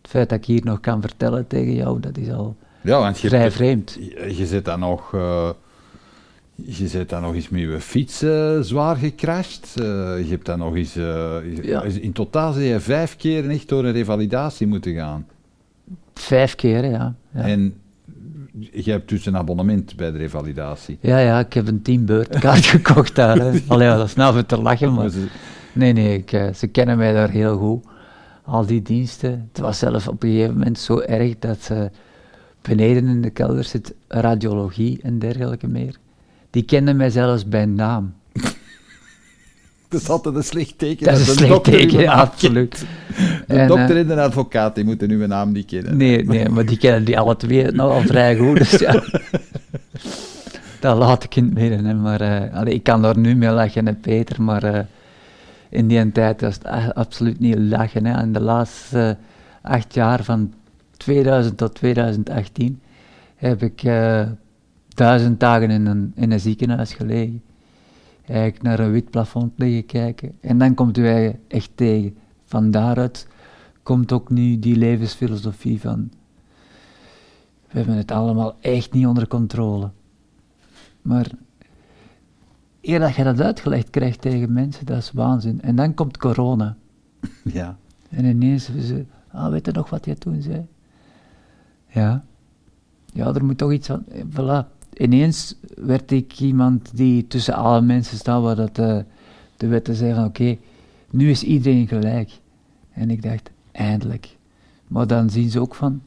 Het feit dat ik hier nog kan vertellen tegen jou, dat is al Ja, want je, vrij hebt- vreemd. je, je zit dan nog... eh, je zit dan nog eens met je fiets eh, zwaar gecrashed. Eh, je hebt dan nog eens... je- Ja. In totaal zijn je vijf keer echt door een revalidatie moeten gaan. Vijf keer, ja. Ja. En je hebt dus een abonnement bij de revalidatie. ja, ja, ik heb een teambeurtkaart gekocht daar. hè. Allee, dat is nou te lachen, maar... Nee, nee, ik, eh, ze kennen mij daar heel goed. Al die diensten. Het was zelf op een gegeven moment zo erg dat ze beneden in de kelder zit radiologie en dergelijke meer. Die kenden mij zelfs bij naam. Dat is altijd een slecht teken. Dat is een slecht teken, ja, absoluut. De En, dokter eh, en de advocaat die moeten uw naam niet kennen. Nee, nee, maar die kennen die alle twee nogal vrij goed. Dus ja. dat laat ik in het midden. Hè. Maar, eh, allee, ik kan daar nu mee lachen, hè, Peter, maar eh, in die tijd was het absoluut niet lachen. Hè. En de laatste eh, acht jaar, van 2000 tot 2018, heb ik eh, duizend dagen in een, in een ziekenhuis gelegen. Eigenlijk naar een wit plafond liggen kijken. En dan komt u eigenlijk echt tegen. Van daaruit komt ook nu die levensfilosofie van. We hebben het allemaal echt niet onder controle. Maar eer dat je dat uitgelegd krijgt tegen mensen, dat is waanzin. En dan komt corona. Ja. En ineens ze, ah, weet je nog wat jij toen zei? Ja. Ja, er moet toch iets van, eh, voilà. Ineens werd ik iemand die tussen alle mensen staat, waar dat de, de wetten zei van, oké, nu is iedereen gelijk. En ik dacht, eindelijk. Maar dan zien ze ook van,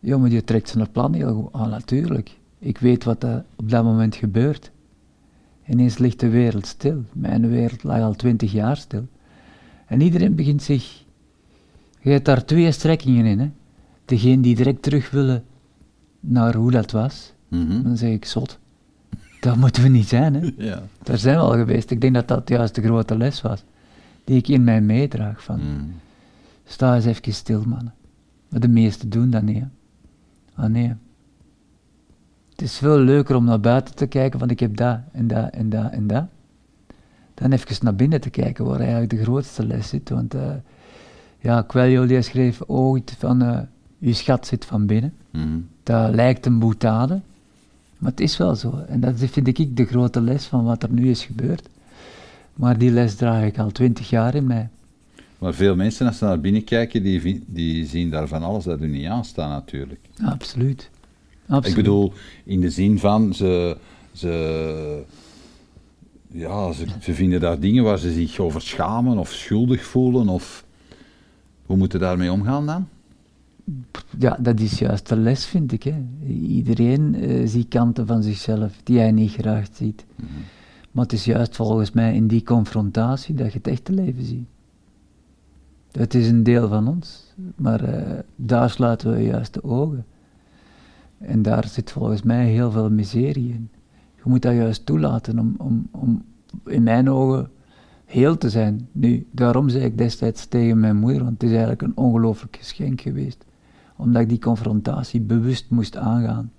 maar je trekt zijn plan heel goed. Ah, natuurlijk. Ik weet wat er op dat moment gebeurt. Ineens ligt de wereld stil. Mijn wereld lag al twintig jaar stil. En iedereen begint zich. Je hebt daar twee strekkingen in. Hè? Degene die direct terug willen naar hoe dat was. Mhm. Dan zeg ik zot. Dat moeten we niet zijn. Hè? Ja. Daar zijn we al geweest. Ik denk dat dat juist de grote les was. Die ik in mij meedraag. Van, Mhm. Sta eens even stil, mannen. Maar de meesten doen dat niet. Hè? Ah nee. Het is veel leuker om naar buiten te kijken van ik heb dat en dat en dat en dat. Dan even naar binnen te kijken waar eigenlijk de grootste les zit. Want eh ja, Coelho die schreef ooit van eh je schat zit van binnen. Mhm. Dat lijkt een boetade, maar het is wel zo. En dat vind ik de grote les van wat er nu is gebeurd. Maar die les draag ik al twintig jaar in mij. Maar veel mensen, als ze naar binnen kijken, die, die zien daar van alles dat u niet aanstaan natuurlijk. Absoluut. Absoluut. Ik bedoel, in de zin van, ze, ze, ja, ze, ze vinden daar dingen waar ze zich over schamen of schuldig voelen. Of, hoe moeten daarmee omgaan dan? Ja, dat is juist de les, vind ik. Hè. Iedereen eh, ziet kanten van zichzelf die hij niet graag ziet. Maar het is juist volgens mij in die confrontatie dat je het echte leven ziet. Het is een deel van ons, maar eh, daar sluiten we juist de ogen. En daar zit volgens mij heel veel miserie in. Je moet dat juist toelaten om, om, om in mijn ogen heel te zijn. Nu, daarom zei ik destijds tegen mijn moeder, want het is eigenlijk een ongelooflijk geschenk geweest. Omdat ik die confrontatie bewust moest aangaan.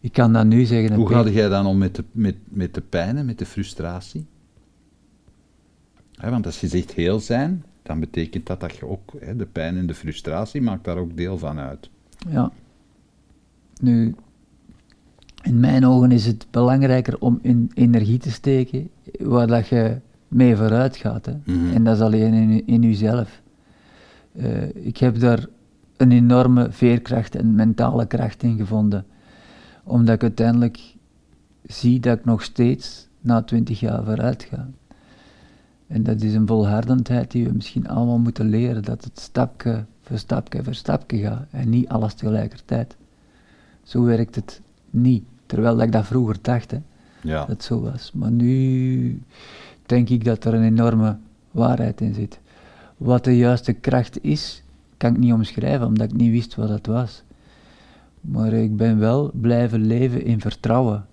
Ik kan dat nu zeggen. en Hoe Peter- ga jij dan om met de, met, met de pijn en met de frustratie? Want als je zegt heel zijn, dan betekent dat dat je ook, de pijn en de frustratie maakt daar ook deel van uit. Ja. Nu, in mijn ogen is het belangrijker om in energie te steken waar dat je mee vooruit gaat. Hè. Mhm. En dat is alleen in, in jezelf. Eh, ik heb daar een enorme veerkracht en mentale kracht in gevonden. Omdat ik uiteindelijk zie dat ik nog steeds na twintig jaar vooruit ga. En dat is een volhardendheid die we misschien allemaal moeten leren. Dat het stapje voor stapje voor stapje gaat en niet alles tegelijkertijd. Zo werkt het niet. Terwijl ik dat vroeger dacht, hè, Ja. dat het zo was. Maar nu denk ik dat er een enorme waarheid in zit. Wat de juiste kracht is, kan ik niet omschrijven, omdat ik niet wist wat het was. Maar ik ben wel blijven leven in vertrouwen.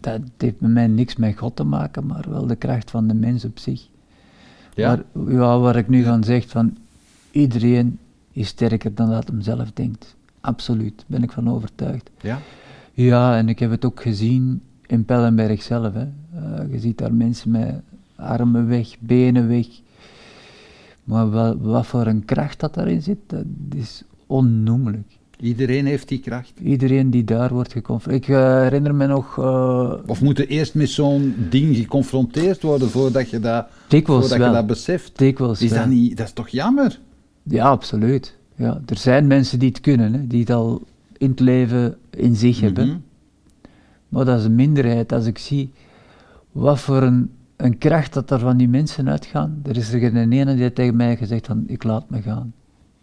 Dat heeft met mij niks met God te maken, maar wel de kracht van de mens op zich. Ja. Maar ja, waar ik nu van zeg, van iedereen is sterker dan dat hem zelf denkt. Absoluut, ben ik van overtuigd. ja? Ja, en ik heb het ook gezien in Pellenberg zelf. Hè. Eh, je ziet daar mensen met armen weg, benen weg. Maar wel, wat voor een kracht dat daarin zit, dat is onnoemelijk. Iedereen heeft die kracht. Iedereen die daar wordt geconfronteerd. Ik eh, herinner me nog, eh Of moet je eerst met zo'n ding geconfronteerd worden voordat je dat, voordat wel. je dat beseft? dikwijls Is wel. dat, niet, dat is toch jammer? Ja, absoluut. Ja, er zijn mensen die het kunnen, hè, die het al in het leven in zich hebben. Mhm. Maar dat is een minderheid als ik zie wat voor een, een kracht dat er van die mensen uitgaan. Er is er geen ene die tegen mij gezegd van ik laat me gaan.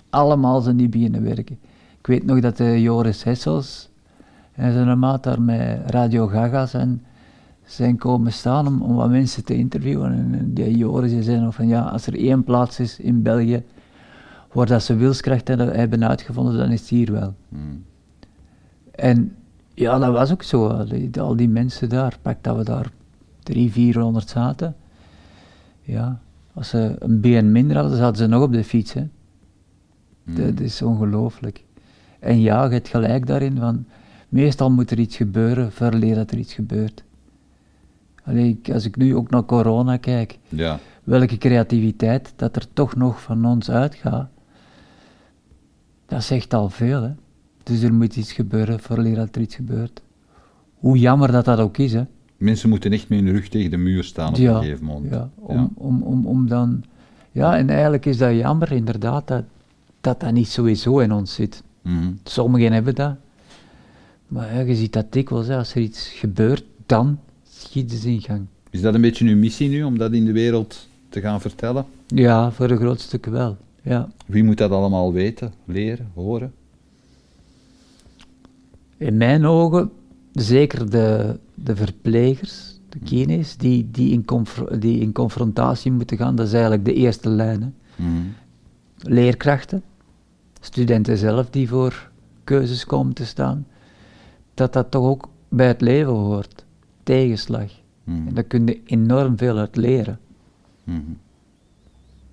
Allemaal zijn die beginnen werken. Ik weet nog dat de Joris Hessels en zijn maat daar met Radio Gaga zijn, zijn komen staan om, om wat mensen te interviewen. En, die Joris die zei nog van ja, als er één plaats is in België waar dat ze wilskracht hebben, uitgevonden, dan is het hier wel. Hmm. En ja, dat was ook zo. Al die mensen daar, pak dat we daar drie, vierhonderd zaten. Ja, als ze een been minder hadden, zaten ze nog op de fiets. Hè. Hmm. Dat is ongelooflijk. En ja, je hebt gelijk daarin van, meestal moet er iets gebeuren, voordat dat er iets gebeurt. Allee, ik- als ik nu ook naar corona kijk, Ja. welke creativiteit dat er toch nog van ons uitgaat, dat zegt al veel. Hè? Dus er moet iets gebeuren voordat er iets gebeurt. Hoe jammer dat dat ook is. Hè? Mensen moeten echt met hun rug tegen de muur staan op een gegeven moment. Ja, om, Ja. Om, om, om dan... Ja, en eigenlijk is dat jammer inderdaad dat dat, dat niet sowieso in ons zit. Mhm. Sommigen hebben dat. Maar ja, je ziet dat dikwijls, hè, als er iets gebeurt, dan schieten ze in gang. Is dat een beetje uw missie nu, om dat in de wereld te gaan vertellen? Ja, voor een groot stuk wel. Ja. Wie moet dat allemaal weten, leren, horen? In mijn ogen, zeker de, de verplegers, de kines, die, die, in die in confrontatie moeten gaan, dat is eigenlijk de eerste lijn. Hè. Mhm. Leerkrachten, studenten zelf die voor keuzes komen te staan, dat dat toch ook bij het leven hoort. Tegenslag. Mhm. En daar kun je enorm veel uit leren. Mhm.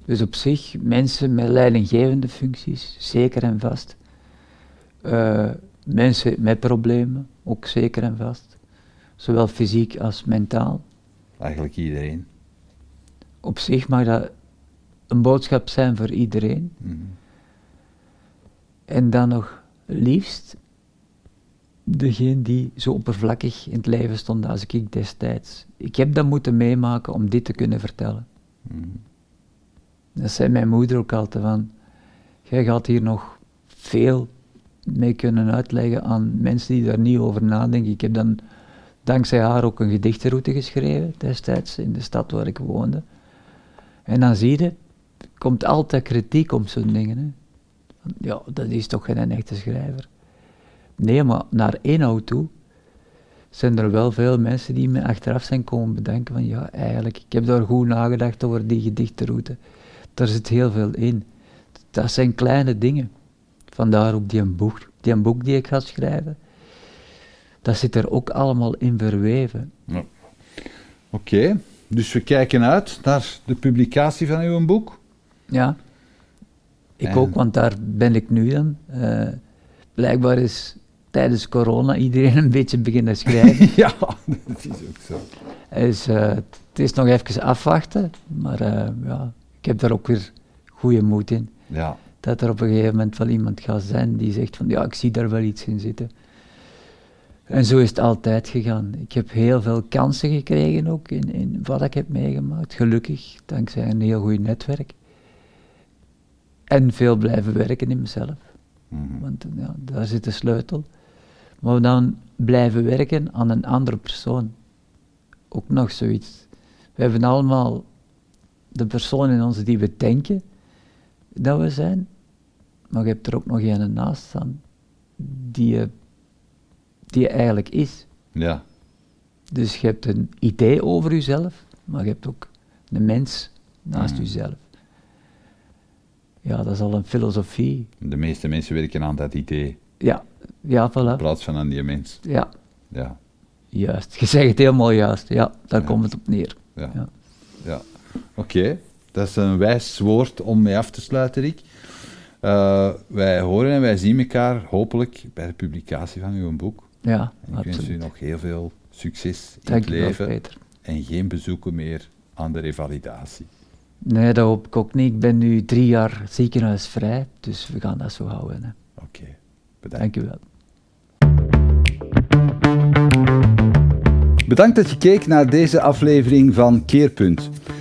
Dus op zich, mensen met leidinggevende functies, zeker en vast. Eh, mensen met problemen, ook zeker en vast. Zowel fysiek als mentaal. Eigenlijk iedereen. Op zich mag dat een boodschap zijn voor iedereen. Mhm. En dan nog liefst degene die zo oppervlakkig in het leven stond als ik destijds. Ik heb dat moeten meemaken om dit te kunnen vertellen. Mhm. Dat zei mijn moeder ook altijd van, jij gaat hier nog veel mee kunnen uitleggen aan mensen die daar niet over nadenken. Ik heb dan dankzij haar ook een gedichtenroute geschreven destijds in de stad waar ik woonde. En dan zie je, er komt altijd kritiek op zo'n dingen. Hè. Ja, dat is toch geen echte schrijver. Nee, maar naar inhoud toe zijn er wel veel mensen die me achteraf zijn komen bedenken van ja, eigenlijk, ik heb daar goed nagedacht over die gedichtenroute. Daar zit heel veel in. Dat zijn kleine dingen. Vandaar ook die een boek, die een boek die ik ga schrijven. Dat zit er ook allemaal in verweven. Oké, dus we kijken uit naar de publicatie van uw boek. Ja. Ik En- ook, want daar ben ik nu dan. Eh, blijkbaar is tijdens corona iedereen een beetje beginnen schrijven. ja, dat is ook zo. Dus, eh, het is nog even afwachten, maar eh, ja, ik heb daar ook weer goede moed in. Ja, Dat er op een gegeven moment wel iemand gaat zijn die zegt van ja, ik zie daar wel iets in zitten. En zo is het altijd gegaan. Ik heb heel veel kansen gekregen ook in, in wat ik heb meegemaakt. Gelukkig, dankzij een heel goed netwerk. En veel blijven werken in mezelf. Mhm. Want ja, daar zit de sleutel. Maar dan blijven werken aan een andere persoon. Ook nog zoiets. We hebben allemaal de persoon in ons die we denken dat we zijn. Maar je hebt er ook nog een naast staan die je, die je eigenlijk is. ja. Dus je hebt een idee over jezelf, maar je hebt ook een mens naast Mhm. jezelf. Ja, dat is al een filosofie. De meeste mensen werken aan dat idee, Ja, ja, in voilà. plaats van aan die mens. Ja, Ja, juist. Je zegt het helemaal juist. Ja, daar Ja. komt het op neer. ja, Ja. ja. Oké, dat is een wijs woord om mee af te sluiten, Rick. Eh, wij horen en wij zien elkaar hopelijk bij de publicatie van uw boek. Ja, En ik wens u nog heel veel succes in Dank het wel, leven en geen bezoeken meer aan de revalidatie. Nee, dat hoop ik ook niet. Ik ben nu drie jaar ziekenhuisvrij, dus we gaan dat zo houden. Oké, bedankt. Dank u wel. Bedankt dat je keek naar deze aflevering van Keerpunt.